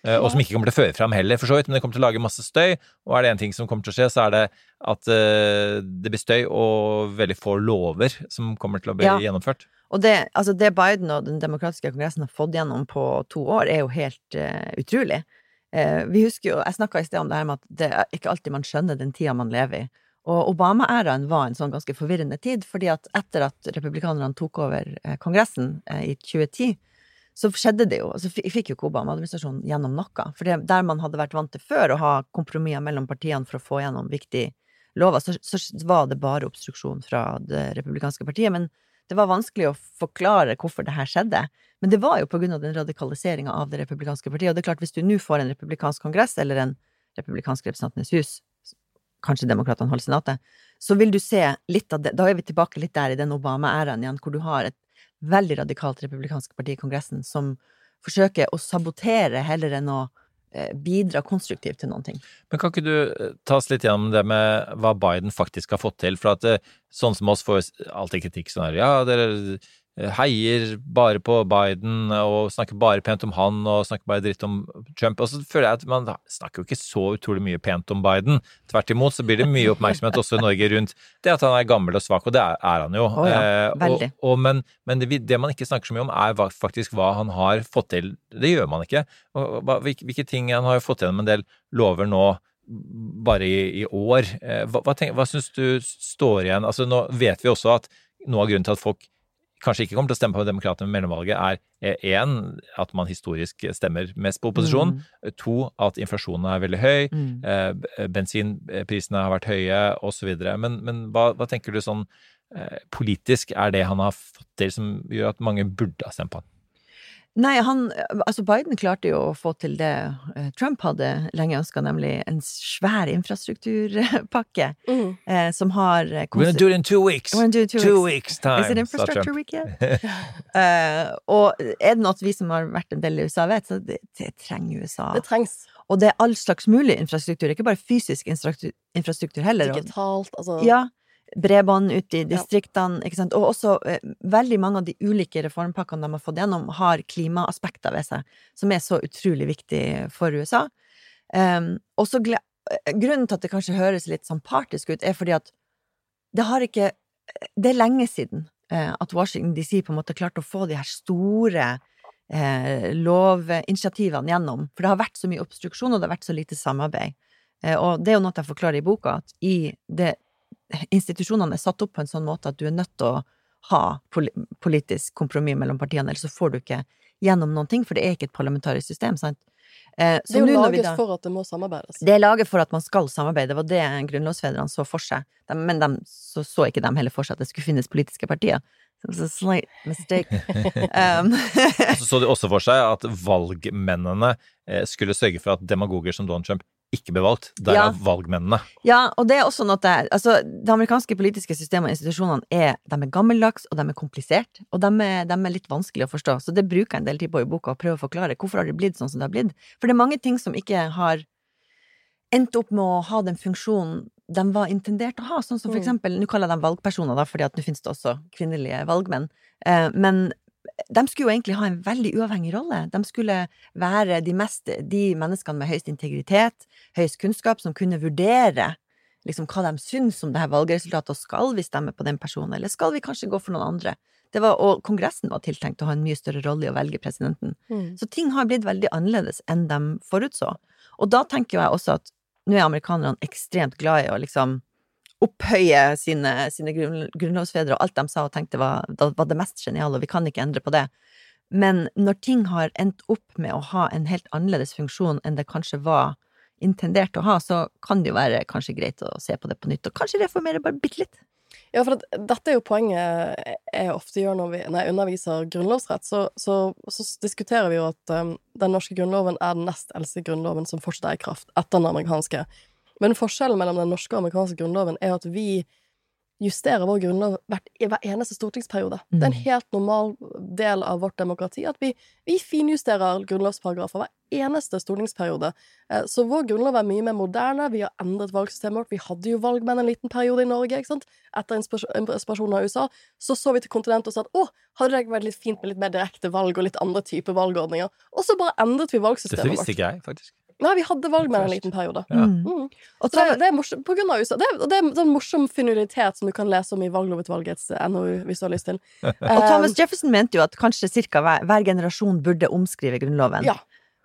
Eh, Og som ikke kommer til å føre fram heller, for så vidt, men det kommer til å lage masse støy. Og er det en ting som kommer til å skje, så er det at eh, det blir støy og veldig få lover som kommer til å bli Ja. gjennomført. Og det, altså det Biden og den demokratiske kongressen har fått gjennom på to år, er jo helt uh, utrolig. Uh, vi husker jo, Jeg snakka i sted om det her med at det er ikke alltid man skjønner den tida man lever i. Og Obama-æraen var en sånn ganske forvirrende tid, fordi at etter at republikanerne tok over Kongressen i 2010, så skjedde det jo. Så fi- fikk jo Obama-administrasjonen gjennom noe. For det, der man hadde vært vant til før å ha kompromisser mellom partiene for å få gjennom viktige lover, så, så var det bare obstruksjon fra det republikanske partiet. Men det var vanskelig å forklare hvorfor det her skjedde. Men det var jo på grunn av den radikaliseringa av det republikanske partiet. Og det er klart, hvis du nå får en republikansk kongress eller en republikansk representantenes hus, kanskje demokratene holder senatet, så vil du se litt av det Da er vi tilbake litt der i den Obama-æraen igjen, hvor du har et veldig radikalt republikansk parti i Kongressen som forsøker å sabotere heller enn å eh, bidra konstruktivt til noen ting. Men kan ikke du eh, ta oss litt gjennom det med hva Biden faktisk har fått til? For at eh, sånn som oss får alltid kritikk sånn her, ja, dere heier bare på Biden og snakker bare pent om han og snakker bare dritt om Trump. Og så føler jeg at man snakker jo ikke så utrolig mye pent om Biden. Tvert imot så blir det mye oppmerksomhet også i Norge rundt det at han er gammel og svak, og det er, han jo. Oh ja, Eh. Og, og, men men det, det man ikke snakker så mye om, er faktisk hva han har fått til. Det gjør man ikke. Og, hva, hvilke, hvilke ting Han har jo fått gjennom en del lover nå bare i, i år. Eh, Hva, hva, tenk, hva syns du står igjen? Altså, nå vet vi også at noe av grunnen til at folk kanskje ikke kommer til å stemme på Demokratene ved mellomvalget, er én at man historisk stemmer mest på opposisjon. To at inflasjonen er veldig høy. Mm. eh, Bensinprisene har vært høye, osv. Men, men hva, hva tenker du sånn eh, politisk er det han har fått til som gjør at mange burde ha stemt på han? Nei, han Altså, Biden klarte jo å få til det eh, Trump hadde lenge ønska, nemlig en svær infrastrukturpakke Mm. eh, som har eh, We're gonna do it in two weeks! We're gonna do it in two Two weeks. weeks time, Is it infrastructure Trump. week yet? Eh, og er det noe vi som har vært en del i USA vet, så det, det trenger USA. Det trengs Og det er all slags mulig infrastruktur, ikke bare fysisk infrastruktur, infrastruktur heller. Digitalt, altså ja, bredbånd ute i distriktene, sant. Og også eh, veldig mange av de ulike reformpakkene de har fått gjennom, har klimaaspekter ved seg, som er så utrolig viktig for USA. Um, og så eh, Grunnen til at det kanskje høres litt sånn partisk ut, er fordi at det har ikke Det er lenge siden eh, at Washington DC på en måte klarte å få de her store eh, lovinitiativene gjennom. For det har vært så mye obstruksjon, og det har vært så lite samarbeid. Eh, og det er jo noe jeg forklarer i boka, at i det institusjonene er satt opp på en sånn måte at du er nødt til å ha politisk kompromiss mellom partiene, ellers så får du ikke gjennom noen ting, for det er ikke et parlamentarisk system, sant. Eh, Det er jo nå laget da- for at det må samarbeides. det er laget for at man skal samarbeide, det var det grunnlovsfedrene så for seg. De, men de, så så ikke de heller for seg at det skulle finnes politiske partier. Så det a slight mistake. um, Så så de også for seg at valgmennene eh, skulle sørge for at demagoger som Donald Trump ikke ble valgt. Derav Ja. valgmennene. ja, og det er også noe der Altså, det amerikanske politiske systemet og institusjonene er, de er gammeldags, og de er komplisert, og de er, de er litt vanskelig å forstå. Så det bruker jeg en del tid på i boka, å prøve å forklare hvorfor har det blitt sånn som det har blitt. For det er mange ting som ikke har endt opp med å ha den funksjonen de var intendert å ha, sånn som for Mm. eksempel, nå kaller jeg dem valgpersoner da, fordi at nå finnes det også kvinnelige valgmenn, eh, men de skulle jo egentlig ha en veldig uavhengig rolle. De skulle være de, mest, de menneskene med høyest integritet, høyest kunnskap, som kunne vurdere liksom hva de syns om det her valgresultatet, og skal vi stemme på den personen, eller skal vi kanskje gå for noen andre? Det var, og Kongressen var tiltenkt å ha en mye større rolle i å velge presidenten. Mm. Så ting har blitt veldig annerledes enn de forutså. Og da tenker jeg også at nå er amerikanerne ekstremt glad i å liksom opphøye sine, sine grunnlovsfedre, og alt de sa og tenkte var, var det mest geniale, og vi kan ikke endre på det. Men når ting har endt opp med å ha en helt annerledes funksjon enn det kanskje var intendert å ha, så kan det jo være kanskje greit å se på det på nytt, og kanskje reformere bare bitte litt. Ja, for at, dette er jo poenget jeg ofte gjør når, vi, når jeg underviser grunnlovsrett. Så, så, så diskuterer vi jo at um, den norske grunnloven er den nest eldste grunnloven som fortsatt er i kraft etter den amerikanske. Men forskjellen mellom den norske og amerikanske grunnloven er at vi justerer vår grunnlov i hver eneste stortingsperiode. Det er en helt normal del av vårt demokrati at vi, vi finjusterer grunnlovsparagrafer hver eneste stortingsperiode. Eh, Så vår grunnlov er mye mer moderne. Vi har endret valgsystemet vårt. Vi hadde jo valgmenn en liten periode i Norge. ikke sant? Etter inspirasjon inspirasjon av USA så så vi til kontinentet og sa at å, hadde det ikke vært litt fint med litt mer direkte valg og litt andre typer valgordninger? Og så bare endret vi Dette valgsystemet visste vårt. ikke jeg, faktisk. Nei, vi hadde valgmenn en liten periode. Ja. Mm. Og Så det, det er morsom, på grunn av USA. Det det er en sånn morsom finalitet som du kan lese om i Valglovutvalgets NOU, hvis du har lyst til. Og Thomas Jefferson mente jo at kanskje cirka hver, hver generasjon burde omskrive grunnloven. Ja.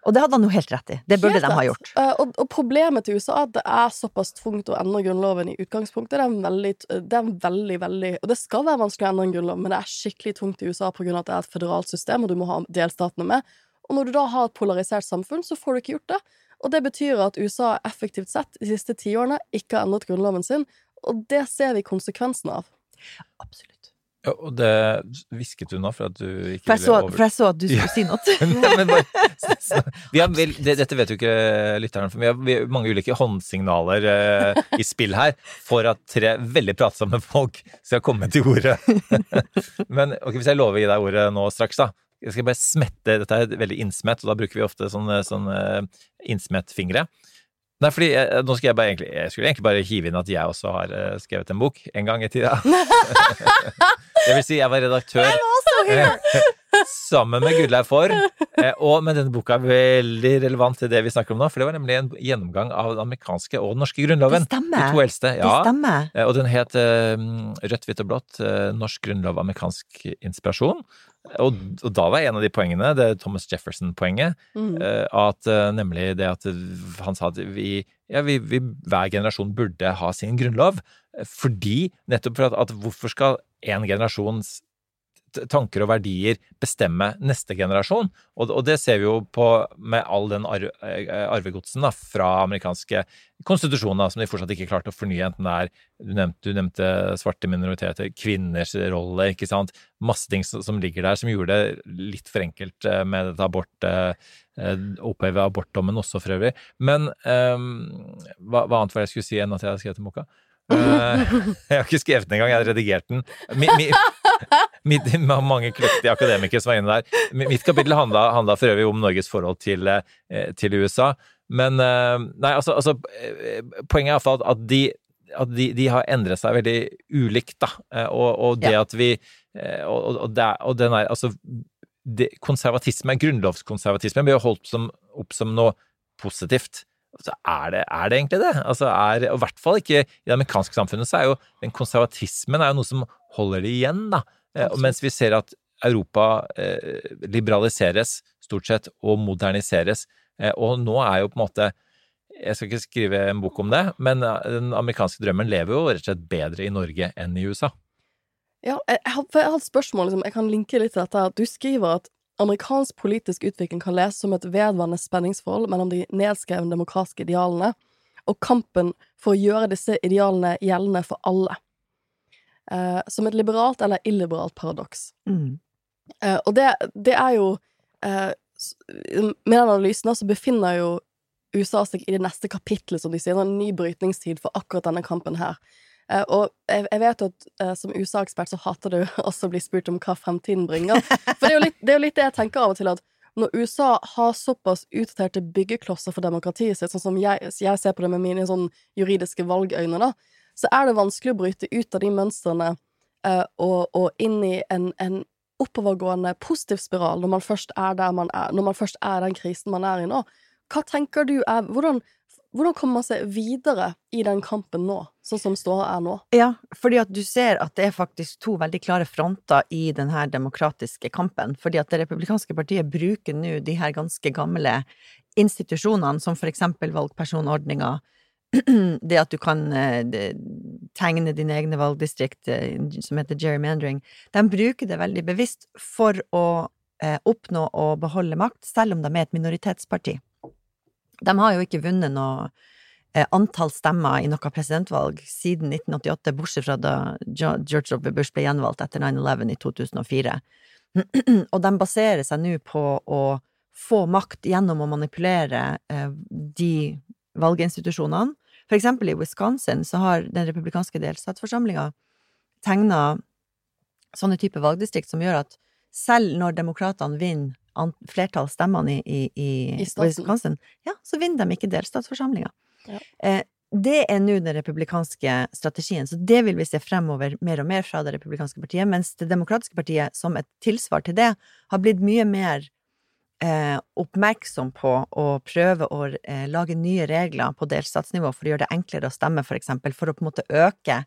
Og det hadde han jo helt rett i. Det burde Helt de ha gjort. Eh, og, og problemet til USA er at det er såpass tvungt å endre grunnloven i utgangspunktet. Det er, veldig, det er veldig, veldig Og det skal være vanskelig å endre en grunnlov, men det er skikkelig tungt i USA pga. at det er et føderalt system, og du må ha delstatene med. Og når du da har et polarisert samfunn, så får du ikke gjort det. Og det betyr at USA effektivt sett de siste tiårene ikke har endret grunnloven sin, og det ser vi konsekvensen av. Absolutt. Ja, og det hvisket du nå for at du ikke For ville over... for jeg så at du skulle si noe. Nei, men bare, vi har, det, dette vet jo ikke lytteren, for vi har, vi har mange ulike håndsignaler eh, i spill her for at tre veldig pratsomme folk skal komme til ordet. men ok, hvis jeg lover å gi deg ordet nå straks, da. Jeg skal bare smette, Dette er veldig innsmett, og da bruker vi ofte sånne, sånne innsmettfingre. Nei, fordi jeg, nå skal jeg bare egentlig Jeg skulle egentlig bare hive inn at jeg også har eh, skrevet en bok en gang i tida. det vil si, jeg var redaktør sammen med Gudleiv Forr. Eh, og men denne boka er veldig relevant til det vi snakker om nå, for det var nemlig en gjennomgang av den amerikanske og den norske grunnloven. Det stemmer. De to eldste. Det stemmer. Eh, Og den het eh, Rødt, hvitt og blått. eh, Norsk grunnlov, amerikansk inspirasjon. Og, og da var en av de poengene, det Thomas Jefferson-poenget, Mm. eh, at eh, nemlig det at han sa at vi, ja, vi, vi hver generasjon burde ha sin grunnlov. eh, Fordi, nettopp for at, at hvorfor skal en generasjons tanker og verdier bestemme neste generasjon? Og, og det ser vi jo på med all den arv, eh, arvegodsen da, fra amerikanske konstitusjoner som de fortsatt ikke klarte å fornye, enten det er du nevnte, du nevnte svarte minoriteter, kvinners rolle, ikke sant. Masse ting som, som ligger der som gjorde det litt for enkelt eh, med dette abort eh, Oppheve abortdommen også, for øvrig. Men eh, hva, hva annet var det jeg skulle si enn at jeg hadde skrevet den boka? Uh, jeg har ikke skrevet den engang, jeg har redigert den. Mi, mi, mitt, mange kløktige akademikere som var inne der. Mitt kapittel handla, handla for øvrig om Norges forhold til, eh, til USA. Men eh, Nei, altså, altså eh, Poenget er iallfall at de at de, de har endret seg veldig ulikt, da. Og, og det Ja. at vi Og, og, det, og den er Altså, det, konservatisme, grunnlovskonservatisme, blir holdt som, opp som noe positivt. Altså, er, det, er det egentlig det? Altså, er, og I hvert fall ikke i det amerikanske samfunnet, så er jo den konservatismen er jo noe som holder det igjen, da. Eh, mens vi ser at Europa eh, liberaliseres stort sett og moderniseres. Eh, og nå er jo på en måte Jeg skal ikke skrive en bok om det, men eh, den amerikanske drømmen lever jo rett og slett bedre i Norge enn i USA. Ja, jeg, jeg, har, et spørsmål, liksom, jeg kan linke litt til dette. Du skriver at amerikansk politisk utvikling kan leses som et vedvarende spenningsforhold mellom de nedskrevne demokratiske idealene og kampen for å gjøre disse idealene gjeldende for alle. Eh, som et liberalt eller illiberalt paradoks. Mm. Eh, og det, det er jo eh, Med den analysen så befinner jo USA seg i det neste kapittelet, som de sier. En ny brytningstid for akkurat denne kampen her. Eh, og jeg, jeg vet jo at eh, som USA-ekspert så hater du også å bli spurt om hva fremtiden bringer. For det er, litt, det er jo litt det jeg tenker av og til, at når USA har såpass utdaterte byggeklosser for demokratiet sitt, sånn som jeg, jeg ser på det med mine sånn juridiske valgøyne, da, så er det vanskelig å bryte ut av de mønstrene eh, og, og inn i en, en oppovergående positiv spiral når man først er der man er, når man først er den krisen man er i nå. Hva tenker du er Hvordan, hvordan kommer man seg videre i den kampen nå, sånn som ståa er nå? Ja, fordi at du ser at det er faktisk to veldig klare fronter i denne demokratiske kampen. Fordi at det republikanske partiet bruker nå de her ganske gamle institusjonene, som for eksempel valgpersonordninga, det at du kan eh, tegne dine egne valgdistrikt, eh, som heter gerrymandering, de bruker det veldig bevisst for å eh, oppnå og beholde makt, selv om de er et minoritetsparti. De har jo ikke vunnet noe antall stemmer i noe presidentvalg siden 1988, bortsett fra da George W. Bush ble gjenvalgt etter 9-11 i 2004. Og de baserer seg nå på å få makt gjennom å manipulere de valginstitusjonene. For eksempel i Wisconsin så har den republikanske delstatsforsamlinga tegna sånne type valgdistrikt som gjør at selv når demokratene vinner flertallsstemmene flertall stemmene i, i, i, I. Wisconsin, ja, så vinner de ikke delstatsforsamlinga. Ja. Eh, det er nå den republikanske strategien, så det vil vi se fremover mer og mer fra det republikanske partiet, mens det demokratiske partiet, som et tilsvar til det, har blitt mye mer eh, oppmerksom på å prøve å eh, lage nye regler på delstatsnivå for å gjøre det enklere å stemme, for eksempel, for å på en måte øke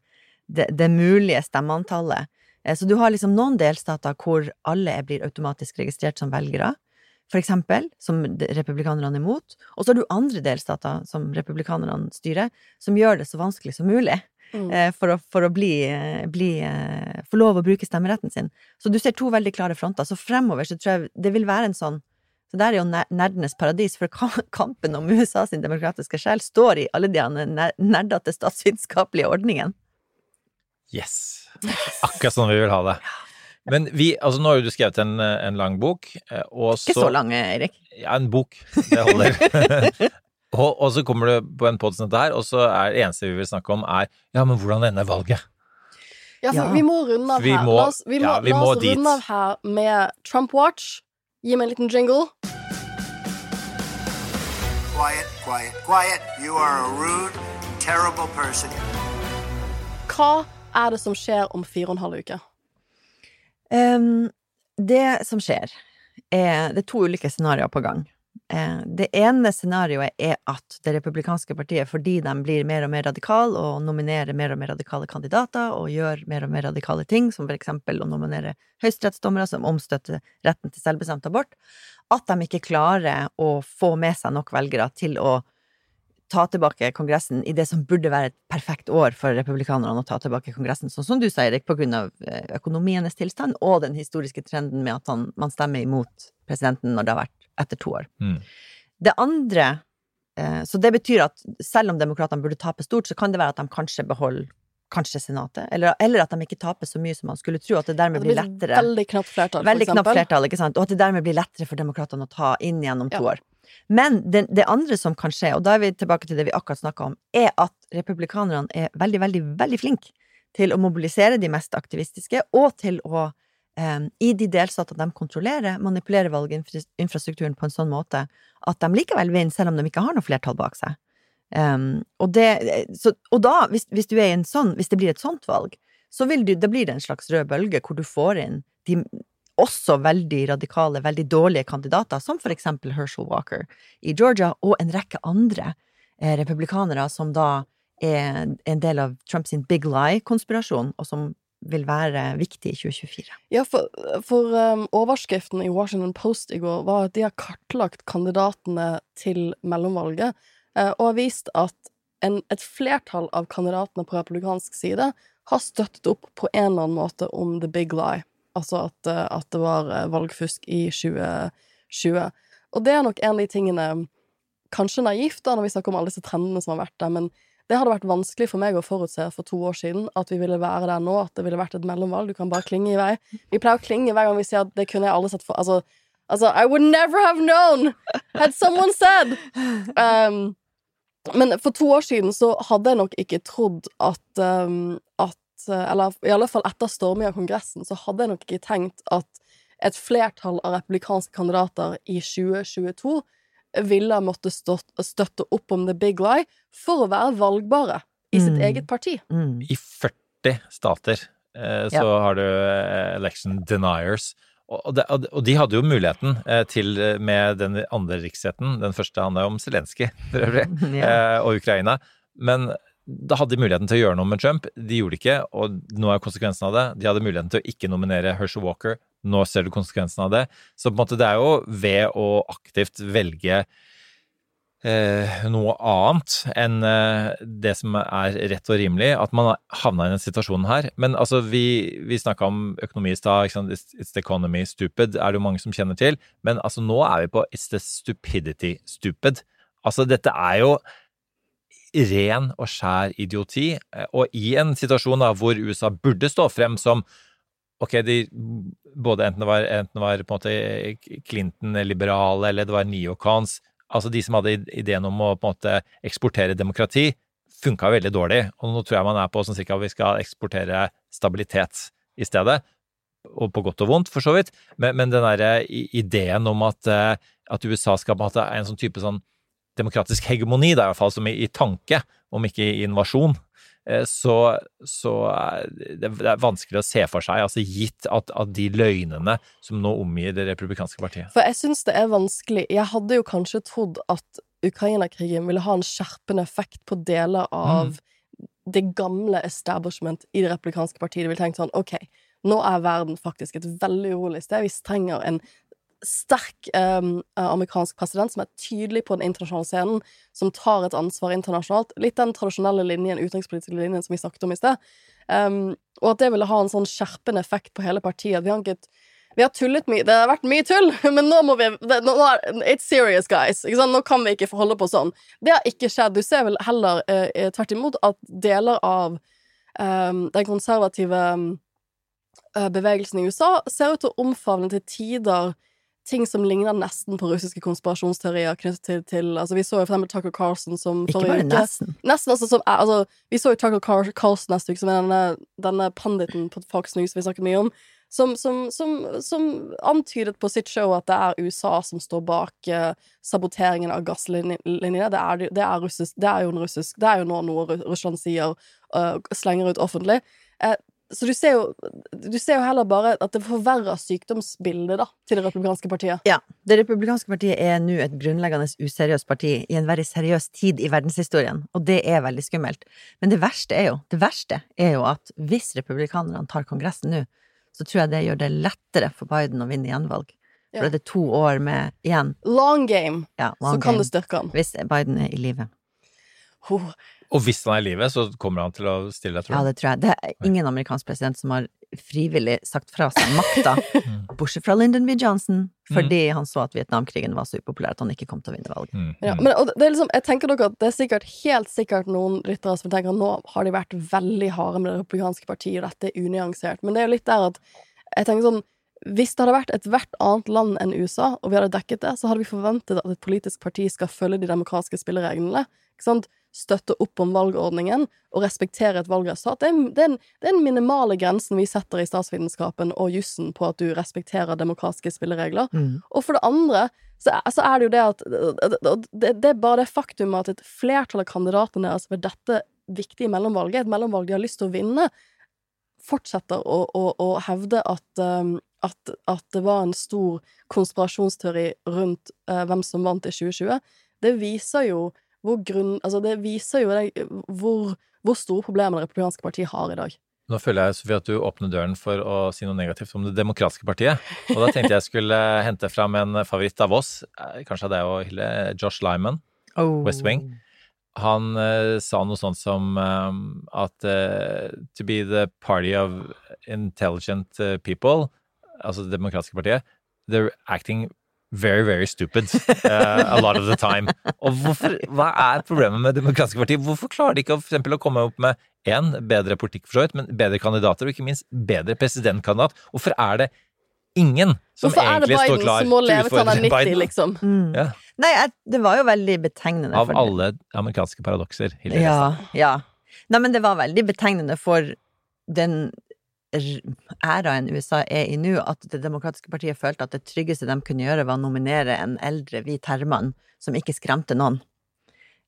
det, det mulige stemmeantallet. Eh, Så du har liksom noen delstater hvor alle blir automatisk registrert som velgere, for eksempel, som republikanerne er imot. Og så har du andre delstater som republikanerne styrer, som gjør det så vanskelig som mulig. Mm. eh, For å, for å bli, eh, bli eh, få lov å bruke stemmeretten sin. Så du ser to veldig klare fronter. Så fremover så tror jeg det vil være en sånn Så der er jo nerdenes paradis, for kampen om USA sin demokratiske sjel står i alle de ner- nerdete statsvitenskapelige ordningene. Yes! Akkurat sånn vi vil ha det. Men vi, altså nå har jo du skrevet en, en lang bok, eh, og så Ikke så lang, Eirik. Ja, en bok. Det holder. og, og så kommer du på en dette her, og så er det eneste vi vil snakke om, er ja, men hvordan ender valget? Ja, for Ja. vi må runde av Vi her. må- la oss, vi må, ja, vi la må oss dit. runde av her med Trump Watch. Gi meg en liten jingle. Quiet, quiet, quiet. You are a rude, terrible person. Hva er det som skjer om fire og en halv uke? Um, det som skjer, er Det er to ulike scenarioer på gang. Eh, det ene scenarioet er at det republikanske partiet, fordi de blir mer og mer radikale og nominerer mer og mer radikale kandidater og gjør mer og mer radikale ting, som for eksempel å nominere høyesterettsdommere som omstøtter retten til selvbestemt abort, at de ikke klarer å få med seg nok velgere til å ta tilbake Kongressen i det som burde være et perfekt år for republikanerne å ta tilbake Kongressen, sånn som du sa, Erik, på grunn av eh, økonomienes tilstand og den historiske trenden med at man stemmer imot presidenten når det har vært etter to år. Mm. Det andre eh, Så det betyr at selv om demokratene burde tape stort, så kan det være at de kanskje beholder kanskje Senatet, eller, eller at de ikke taper så mye som man skulle tro, at det dermed Det blir lettere veldig knapt flertall, for knapt flertall, ikke sant? Og at det dermed blir lettere for demokratene å ta inn gjennom to Ja. år. Men det, det andre som kan skje, og da er vi tilbake til det vi akkurat snakka om, er at republikanerne er veldig, veldig, veldig flinke til å mobilisere de mest aktivistiske, og til å, i de delstatene de kontrollerer, manipulerer valginfrastrukturen på en sånn måte at de likevel vinner, selv om de ikke har noe flertall bak seg. Um, og, det, så, og da, hvis, hvis, du er en sånn, hvis det blir et sånt valg, så vil du, det blir det en slags rød bølge hvor du får inn de også veldig radikale, veldig dårlige kandidater, som for eksempel Herschel Walker i Georgia, og en rekke andre eh, republikanere som da er en del av Trumps Big Lie-konspirasjon, og som vil være viktig i 2024. Ja, for, for um, overskriften i Washington Post i går var at de har kartlagt kandidatene til mellomvalget, eh, og har vist at en, et flertall av kandidatene på republikansk side har støttet opp på en eller annen måte om the big lie, altså at, eh, at det var eh, valgfusk i 2020. Og det er nok en av de tingene Kanskje naivt, da, når vi snakker om alle disse trendene som har vært der, men det hadde vært vanskelig for meg å forutse for to år siden at vi ville være der nå, at det ville vært et mellomvalg. Du kan bare klinge i vei. Vi pleier å klinge hver gang vi sier at det kunne jeg aldri sett for Altså, altså I would never have known! Had someone said! Um, men for to år siden så hadde jeg nok ikke trodd at, um, at Eller i alle fall etter stormen av Kongressen, så hadde jeg nok ikke tenkt at et flertall av republikanske kandidater i 2022 ville måtte støtte opp om the big lie for å være valgbare i sitt Mm. eget parti. Mm. I 40 stater eh, så Ja. har du eh, election deniers. Og, de- og de hadde jo muligheten eh, til, eh, med den andre riksretten, den første handla om Zelenskyj for øvrig, Ja. eh, og Ukraina, men da hadde de muligheten til å gjøre noe med Trump. De gjorde det ikke, og nå er konsekvensen av det. De hadde muligheten til å ikke nominere Herschel Walker. Nå ser du konsekvensen av det. Så på en måte det er jo ved å aktivt velge eh, noe annet enn eh, det som er rett og rimelig, at man havna i den situasjonen her. Men altså, vi, vi snakka om økonomi i stad. it's the economy stupid, er det jo mange som kjenner til. Men altså, nå er vi på it's the stupidity stupid. Altså, dette er jo ren og skjær idioti. eh, Og i en situasjon da, hvor USA burde stå frem som Ok, de, både enten det var, enten var på en måte Clinton-liberale, eller det var neocons, altså de som hadde ideen om å på en måte eksportere demokrati, funka veldig dårlig. Og nå tror jeg man er på sånn cirka vi skal eksportere stabilitet i stedet. Og på godt og vondt, for så vidt. Men, men den derre ideen om at, eh, at USA skal på en måte en sånn type sånn demokratisk hegemoni, da i hvert fall som i, i tanke, om ikke i invasjon, eh, så, så er det, det er vanskelig å se for seg, altså gitt at, at de løgnene som nå omgir det republikanske partiet. For jeg syns det er vanskelig Jeg hadde jo kanskje trodd at Ukraina-krigen ville ha en skjerpende effekt på deler av det gamle establishment i det republikanske partiet. De ville tenkt sånn OK, nå er verden faktisk et veldig urolig sted. Vi trenger en sterk um, amerikansk president som er tydelig på den internasjonale scenen, som tar et ansvar internasjonalt. Litt den tradisjonelle linjen, utenrikspolitiske linjen som vi snakket om i sted. Um, og at det ville ha en sånn skjerpende effekt på hele partiet. Vi har ikke vi har tullet mye. Det har vært mye tull, men nå må vi nå It's serious, guys. Nå kan vi ikke forholde på sånn. Det har ikke skjedd. Du ser vel heller eh, eh, tvert imot at deler av um, den konservative um, bevegelsen i USA ser ut til å omfavne til tider ting som ligner nesten på russiske konspirasjonsteorier knyttet til, til Altså, vi så jo for eksempel Tucker Carlson som Ikke bare uke nesten. Nesten, altså, som altså Vi så jo Tucker Car Carlson neste uke, som er denne, denne panditen på Fox News vi snakket mye om, som, som, som, som antydet på sitt show at det er USA som står bak eh, saboteringen av gasslinjene. Det er, det, er russisk, det er russisk Det er jo nå noe Russland sier, uh, slenger ut offentlig. Eh, så du ser, jo, du ser jo heller bare at det forverrer sykdomsbildet da, til det republikanske partiet. Ja. Det republikanske partiet er nå et grunnleggende useriøst parti i en veldig seriøs tid i verdenshistorien, og det er veldig skummelt. Men det verste er jo, det verste er jo at hvis republikanerne tar Kongressen nå, så tror jeg det gjør det lettere for Biden å vinne gjenvalg. Ja. For det er to år med igjen. Long game, Ja, long så kan game. det styrke han. Hvis Biden er i live. Oh. Og hvis han er i live, så kommer han til å stille, tror jeg Ja, det tror jeg. Det er ingen amerikansk president som har frivillig sagt fra seg makta, bortsett fra Lyndon B. Johnson, fordi han så at Vietnamkrigen var så upopulær at han ikke kom til å vinne valget. Mm. Ja, men og det er liksom, jeg tenker dere at det er sikkert, helt sikkert noen ryttere som tenker at nå har de vært veldig harde med det republikanske partiet, og dette er unyansert. Men det er jo litt der at jeg tenker sånn Hvis det hadde vært ethvert annet land enn USA, og vi hadde dekket det, så hadde vi forventet at et politisk parti skal følge de demokratiske spillereglene. Ikke sant? Støtte opp om valgordningen og respektere et valgresultat. Det er, det, er, den minimale grensen vi setter i statsvitenskapen og jussen på at du respekterer demokratiske spilleregler. Mm. Og for det andre så er, så er det jo det at det, det er bare det faktum at et flertall av kandidatene deres ved dette viktige mellomvalget, et mellomvalg de har lyst til å vinne, fortsetter å, å, å hevde at, um, at, at det var en stor konspirasjonsteori rundt uh, hvem som vant i 2020. Det viser jo hvor grunn... Altså, det viser jo deg hvor, hvor store problemer det republikanske partiet har i dag. Nå føler jeg Sofie, at du åpner døren for å si noe negativt om Det demokratiske partiet. Og da tenkte jeg skulle hente fram en favoritt av oss, eh, kanskje av deg og Hilde, Josh Lyman, Oh. West Wing. Han uh, sa noe sånt som um, at uh, to be the party of intelligent people, altså Det demokratiske partiet, they're acting very, very stupid uh, a lot of the time. Og hvorfor, hva er problemet med demokratiske partier? Hvorfor klarer de ikke for eksempel, å komme opp med én, bedre politikk for så vidt, men bedre kandidater, og ikke minst bedre presidentkandidat? Hvorfor er det ingen som Hvorfor det egentlig står klar til å utfordre er 90, Biden? liksom? Mm. Ja. Nei, det var jo veldig betegnende. Av for alle amerikanske paradokser. Hilde Ja, ja. Nei, men det var veldig betegnende for den æraen USA er i nå, at Det demokratiske partiet følte at det tryggeste de kunne gjøre, var å nominere en eldre hvit herremann som ikke skremte noen.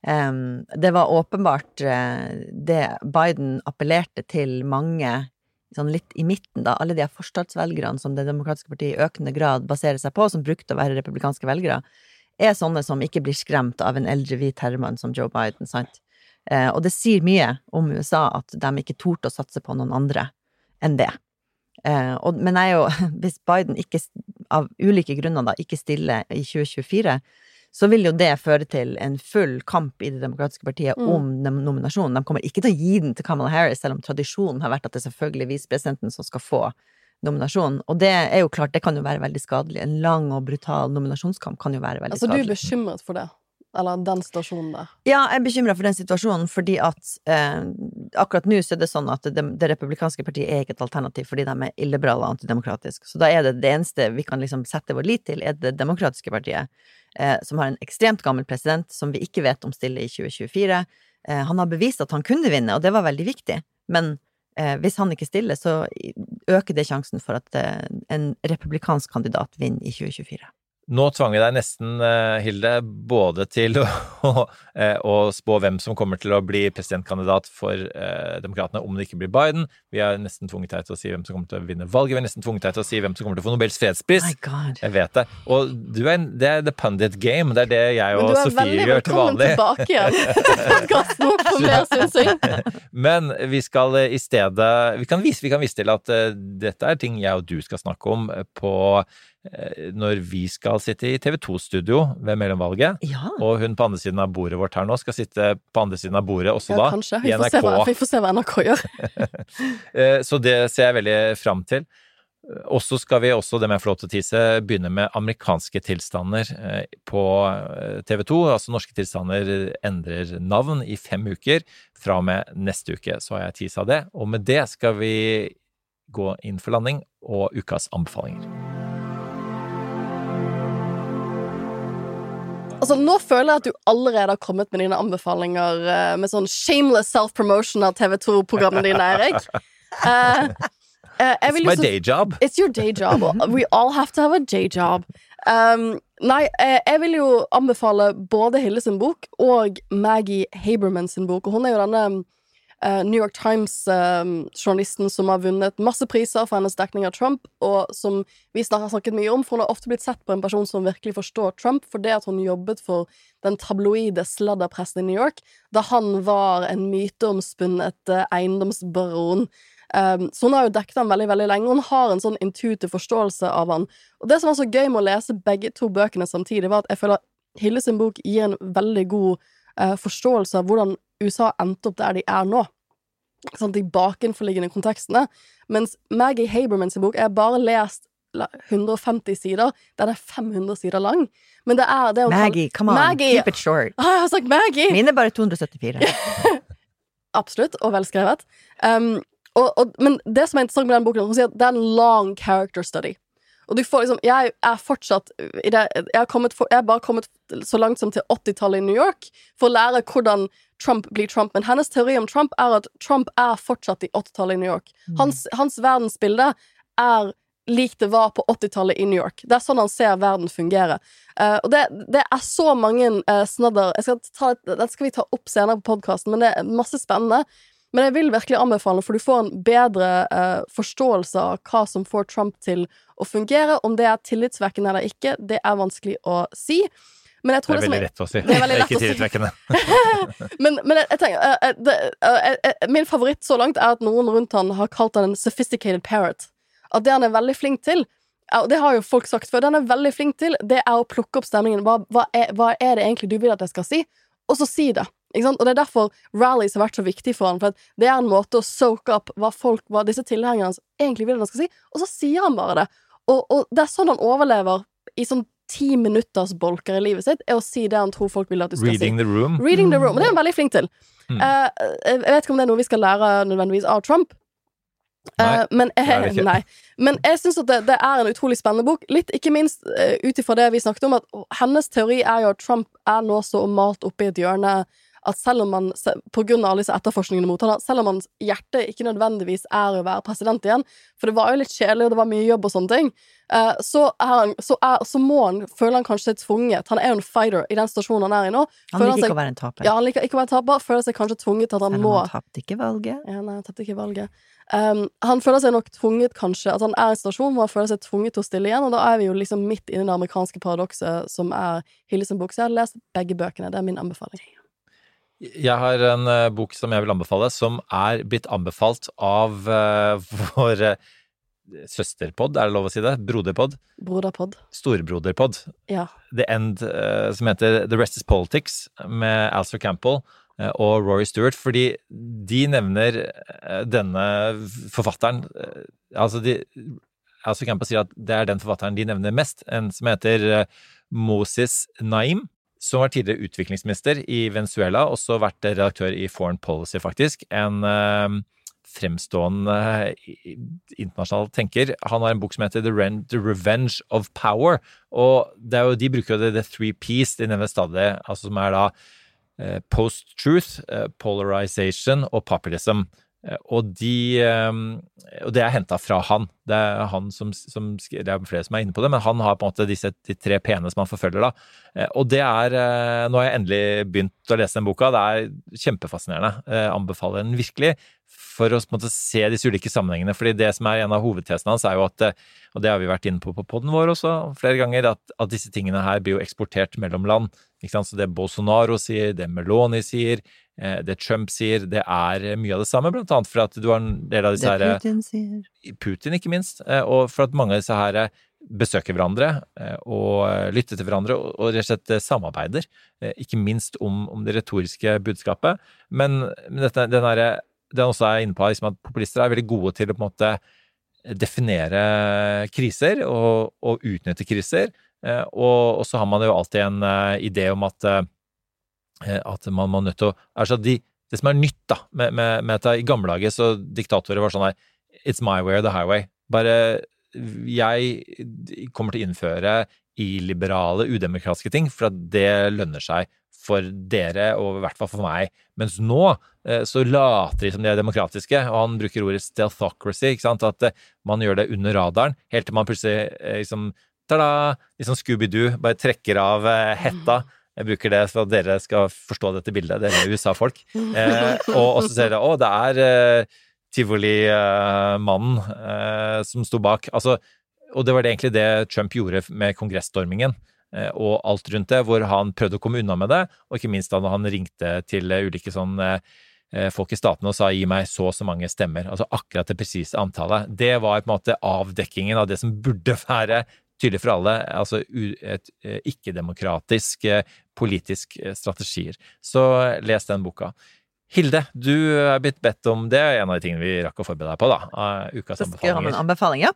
Um, det var åpenbart uh, det Biden appellerte til mange sånn litt i midten, da. Alle de forstadsvelgerne som Det demokratiske partiet i økende grad baserer seg på, som brukte å være republikanske velgere, er sånne som ikke blir skremt av en eldre hvit herremann som Joe Biden, sant? Uh, og det sier mye om USA at de ikke torde å satse på noen andre enn det. Eh, og, men jeg er jo, hvis Biden ikke, av ulike grunner da, ikke stiller i 2024, så vil jo det føre til en full kamp i Det demokratiske partiet Mm. om nom- nominasjonen. De kommer ikke til å gi den til Kamala Harris, selv om tradisjonen har vært at det er selvfølgelig visepresidenten som skal få nominasjonen. Og det er jo klart, det kan jo være veldig skadelig. En lang og brutal nominasjonskamp kan jo være veldig skadelig. Altså, du er bekymret for det? Eller den situasjonen der? Ja, jeg er bekymra for den situasjonen, fordi at eh, akkurat nå så er det sånn at det, det republikanske partiet er ikke et alternativ fordi de er illiberale og antidemokratiske. Så da er det det eneste vi kan liksom sette vår lit til, er det demokratiske partiet, eh, som har en ekstremt gammel president som vi ikke vet om stiller i 2024. Eh, han har bevist at han kunne vinne, og det var veldig viktig, men eh, hvis han ikke stiller, så øker det sjansen for at eh, en republikansk kandidat vinner i 2024. Nå tvang vi deg nesten, eh, Hilde, både til å, eh, å spå hvem som kommer til å bli presidentkandidat for eh, Demokratene om det ikke blir Biden. Vi har nesten tvunget deg til å si hvem som kommer til å vinne valget. Vi har nesten tvunget deg til å si hvem som kommer til å få Nobels fredspris. Jeg vet det. Og du er, en- det er the pundit game. Det er det jeg Men og du er Sofie veldig gjør til velkommen vanlig. tilbake igjen til podkasten på mer synsing. Men vi skal eh, i stedet Vi kan vise, vi kan vise til at uh, dette er ting jeg og du skal snakke om på når vi skal sitte i TV 2-studio ved mellomvalget. Ja. Og hun på andre siden av bordet vårt her nå skal sitte på andre siden av bordet også Ja, da, kanskje. i Vi får, se hva, NRK. vi får se hva NRK gjør. Eh, Så det ser jeg veldig fram til. Og så skal vi også, det må jeg få lov til å tise, begynne med amerikanske tilstander eh, på TV 2. Altså norske tilstander endrer navn i fem uker. Fra og med neste uke så har jeg tisa det. Og med det skal vi gå inn for landing og ukas anbefalinger. Altså, nå føler jeg at du allerede har kommet med dine anbefalinger eh, med sånn shameless self-promotion av TV 2-programmene dine, Erik. Uh, uh, It's my day job. It's your day job. We all have to have a day job. Um, nei, eh, jeg vil jo anbefale både Hilde sin bok og Maggie Haberman sin bok. Og hun er jo denne New York Times-journalisten som har vunnet masse priser for hennes dekning av Trump, og som vi har snakket mye om, for hun har ofte blitt sett på en person som virkelig forstår Trump, for det at hun jobbet for den tabloide sladderpressen i New York, da han var en myteomspunnet eh, eiendomsbaron. Så hun har jo dekket han veldig veldig lenge, og hun har en sånn intuitiv forståelse av han. Og det som var så gøy med å lese begge to bøkene samtidig, var at jeg føler at Hilde sin bok gir en veldig god eh, forståelse av hvordan USA endte opp der de er nå. Sånn, de bakenforliggende kontekstene. Mens Maggie Habermans bok Jeg har bare lest 150 sider. Den er 500 sider lang. Men det er det å kalle- Maggie, come on, Maggie. keep it short. Ah, jeg har sagt Maggie! Mine er bare 274. Absolutt, og velskrevet. Um, og, og, men det som er interessant med den boken, hun sier at det er en long character study. Og du får liksom Jeg er fortsatt jeg, har for, jeg har bare kommet så langt som til 80-tallet i New York for å lære hvordan Trump blir Trump. Men hennes teori om Trump er at Trump er fortsatt i 80-tallet i New York. Hans, hans verdensbilde er lik det var på 80-tallet i New York. Det er sånn han ser verden fungere. Uh, og det, det er så mange uh, snadder Dette skal vi ta opp senere på podkasten, men det er masse spennende. Men jeg vil virkelig anbefale, for du får en bedre eh, forståelse av hva som får Trump til å fungere. Om det er tillitsvekkende eller ikke, det er vanskelig å si. Men jeg Det tror er det, er, veldig lett å si. Det er det er ikke å Men, men jeg, jeg tenker eh, eh, det, eh, eh, Min favoritt så langt er at noen rundt han har kalt han en sophisticated parrot. At det han er veldig flink til Det har jo folk sagt før. Det han er veldig flink til, det er å plukke opp stemningen. Hva, hva, er, hva er det egentlig du vil at jeg skal si? Og så si det. Og Det er derfor rallies har vært så viktig for han For Det er en måte å soak up hva folk, hva disse tilhengerne hans egentlig vil han skal si, og så sier han bare det. Og, og det er sånn han overlever i sånn ti minutters bolker i livet sitt, er å si det han tror folk vil at du skal Reading si. the room. Reading the room. Og det er han veldig flink til. Mm. Uh, jeg vet ikke om det er noe vi skal lære nødvendigvis av Trump. Nei, Eh, men det det jeg, ikke. nei. Men jeg syns det, det er en utrolig spennende bok. Litt ikke minst uh, ut ifra det vi snakket om, at hennes teori er jo at Trump er nå så malt oppe i et hjørne at selv om man, av alle disse etterforskningene mot han, selv om hans hjerte ikke nødvendigvis er å være president igjen, for det var jo litt kjedelig, og det var mye jobb og sånne ting, eh, så, han, så, er, så må han, føler han kanskje seg tvunget, han er jo en fighter i den stasjonen han er i nå. Han liker ikke å være en taper. Ja, han liker ikke å være taper, føler seg kanskje tvunget til at han Selv må om han tapte ikke valget. ja, nei, han tapte ikke valget. Um, han føler seg nok tvunget, kanskje, at han er i en situasjon hvor han føler seg tvunget til å stille igjen, og da er vi jo liksom midt inne i det amerikanske paradokset som er Hilles bok. Så jeg har lest begge bøkene. Det er min anbefaling. Jeg har en eh, bok som jeg vil anbefale, som er blitt anbefalt av eh, vår eh, søsterpod, er det lov å si det? Broderpod? Broderpod. Storebroderpod. Ja. The End, som heter The Rest is Politics, med Alistair Campbell og Rory Stewart, fordi de nevner denne forfatteren Altså, de Alistair Campbell sier at det er den forfatteren de nevner mest, en som heter Moses Naim, som var tidligere utviklingsminister i Venezuela, også vært redaktør i Foreign Policy, faktisk. En eh, fremstående eh, internasjonal tenker. Han har en bok som heter The, Revenge of Power. Og jo, de bruker jo det The Three Piece, de nevner stadig, altså som er da eh, post-truth, polarization og populism. Eh, Og, de, eh, og det er henta fra han. Det er han som, som Det er flere som er inne på det, men han har på en måte disse de tre p-ene som han forfølger. da. Eh, Og det er Nå har jeg endelig begynt å lese den boka. Det er kjempefascinerende. Jeg anbefaler den virkelig for å på en måte, se disse ulike sammenhengene. fordi det som er en av hovedtesene hans, er jo at, og det har vi vært inne på på poden vår også flere ganger, at, at disse tingene her blir jo eksportert mellom land. Ikke sant? Så det Bolsonaro sier, det Meloni sier, det Trump sier, det er mye av det samme, blant annet for at du har en del av disse Det Putin sier. Putin, ikke minst, eh, og for at mange av disse her eh, besøker hverandre eh, og eh, lytter til hverandre og rett og slett eh, samarbeider, eh, ikke minst om, om det retoriske budskapet. Men, men dette, den det han også er inne på, liksom at populister er veldig gode til å på en måte definere kriser og, og utnytte kriser. Eh, Og, og så har man jo alltid en eh, idé om at, eh, at man må nødt til å altså de, Det som er nytt da, med, med, med at i gamle dager så diktatorer var sånn her It's my way or the highway. Bare jeg kommer til å innføre illiberale, udemokratiske ting, for at det lønner seg for dere, og i hvert fall for meg. Mens nå eh, så later de som de er demokratiske, og han bruker ordet stealthocracy, ikke sant? at eh, man gjør det under radaren, helt til man plutselig liksom tada, liksom Scooby-Doo, bare trekker av hetta. hetta. Jeg bruker det for at dere skal forstå dette bildet, dere er USA-folk. Eh, og, så ser dere å, det er eh, tivoli-mannen eh, som sto bak. Altså, og det var det egentlig det Trump gjorde med kongressstormingen eh, og alt rundt det, hvor han prøvde å komme unna med det, og ikke minst da han ringte til eh, ulike sånn eh, folk i statene og sa gi meg så og så mange stemmer, altså akkurat det presise antallet. Det var på en måte avdekkingen av det som burde være tydelig for alle, altså et eh, ikke-demokratisk eh, politisk eh, strategier. Så les den boka. Hilde, du er blitt bedt om det, er en av de tingene vi rakk å forberede deg på, da. Ukas Så skal jeg ha en anbefaling, ja.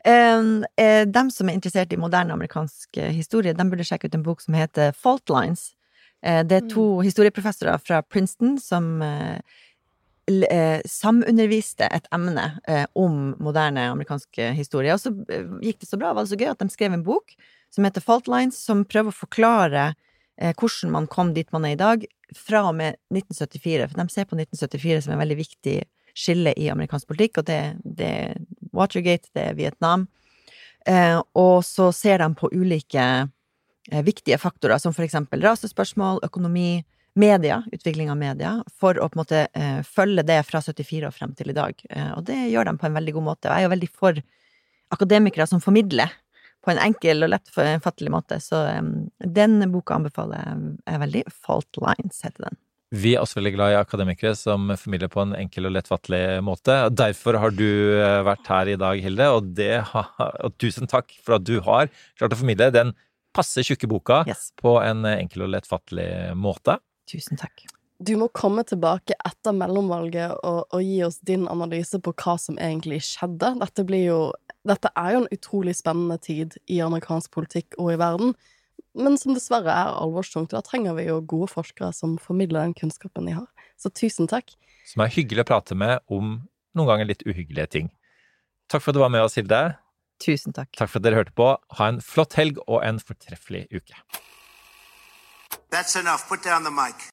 Eh, som er interessert i moderne amerikansk historie, de burde sjekke ut en bok som heter Fault Lines. Eh, det er to historieprofessorer fra Princeton som samunderviste et emne eh, om moderne amerikansk eh, historie. Og så eh, gikk det så bra, var det så gøy at de skrev en bok som heter Fault Lines, som prøver å forklare eh, hvordan man kom dit man er i dag, fra og med 1974. For de ser på 1974 som en veldig viktig skille i amerikansk politikk, og det, det er Watergate, det er Vietnam. Eh, og så ser de på ulike eh, viktige faktorer, som for eksempel rasespørsmål, økonomi, media, utvikling av media, for å på en måte eh, følge det fra 74 og frem til i dag. Eh, og det gjør de på en veldig god måte. Og jeg er jo veldig for akademikere som formidler på en enkel og lettfattelig måte. Så eh, den boka anbefaler jeg veldig. Fault Lines heter den. Vi er også veldig glad i akademikere som formidler på en enkel og lettfattelig måte. Derfor har du eh, vært her i dag, Hilde, og, det har, og tusen takk for at du har klart å formidle den passe tjukke boka Yes. på en enkel og lettfattelig måte. Tusen takk. Du må komme tilbake etter mellomvalget og, og gi oss din analyse på hva som egentlig skjedde. Dette, blir jo, dette er jo en utrolig spennende tid i amerikansk politikk og i verden, men som dessverre er alvorstungt. Da trenger vi jo gode forskere som formidler den kunnskapen de har. Så tusen takk. Som er hyggelig å prate med om noen ganger litt uhyggelige ting. Takk for at du var med oss, Hilde. Tusen takk. Takk for at dere hørte på. Ha en flott helg og en fortreffelig uke. That's enough. Put down the mic.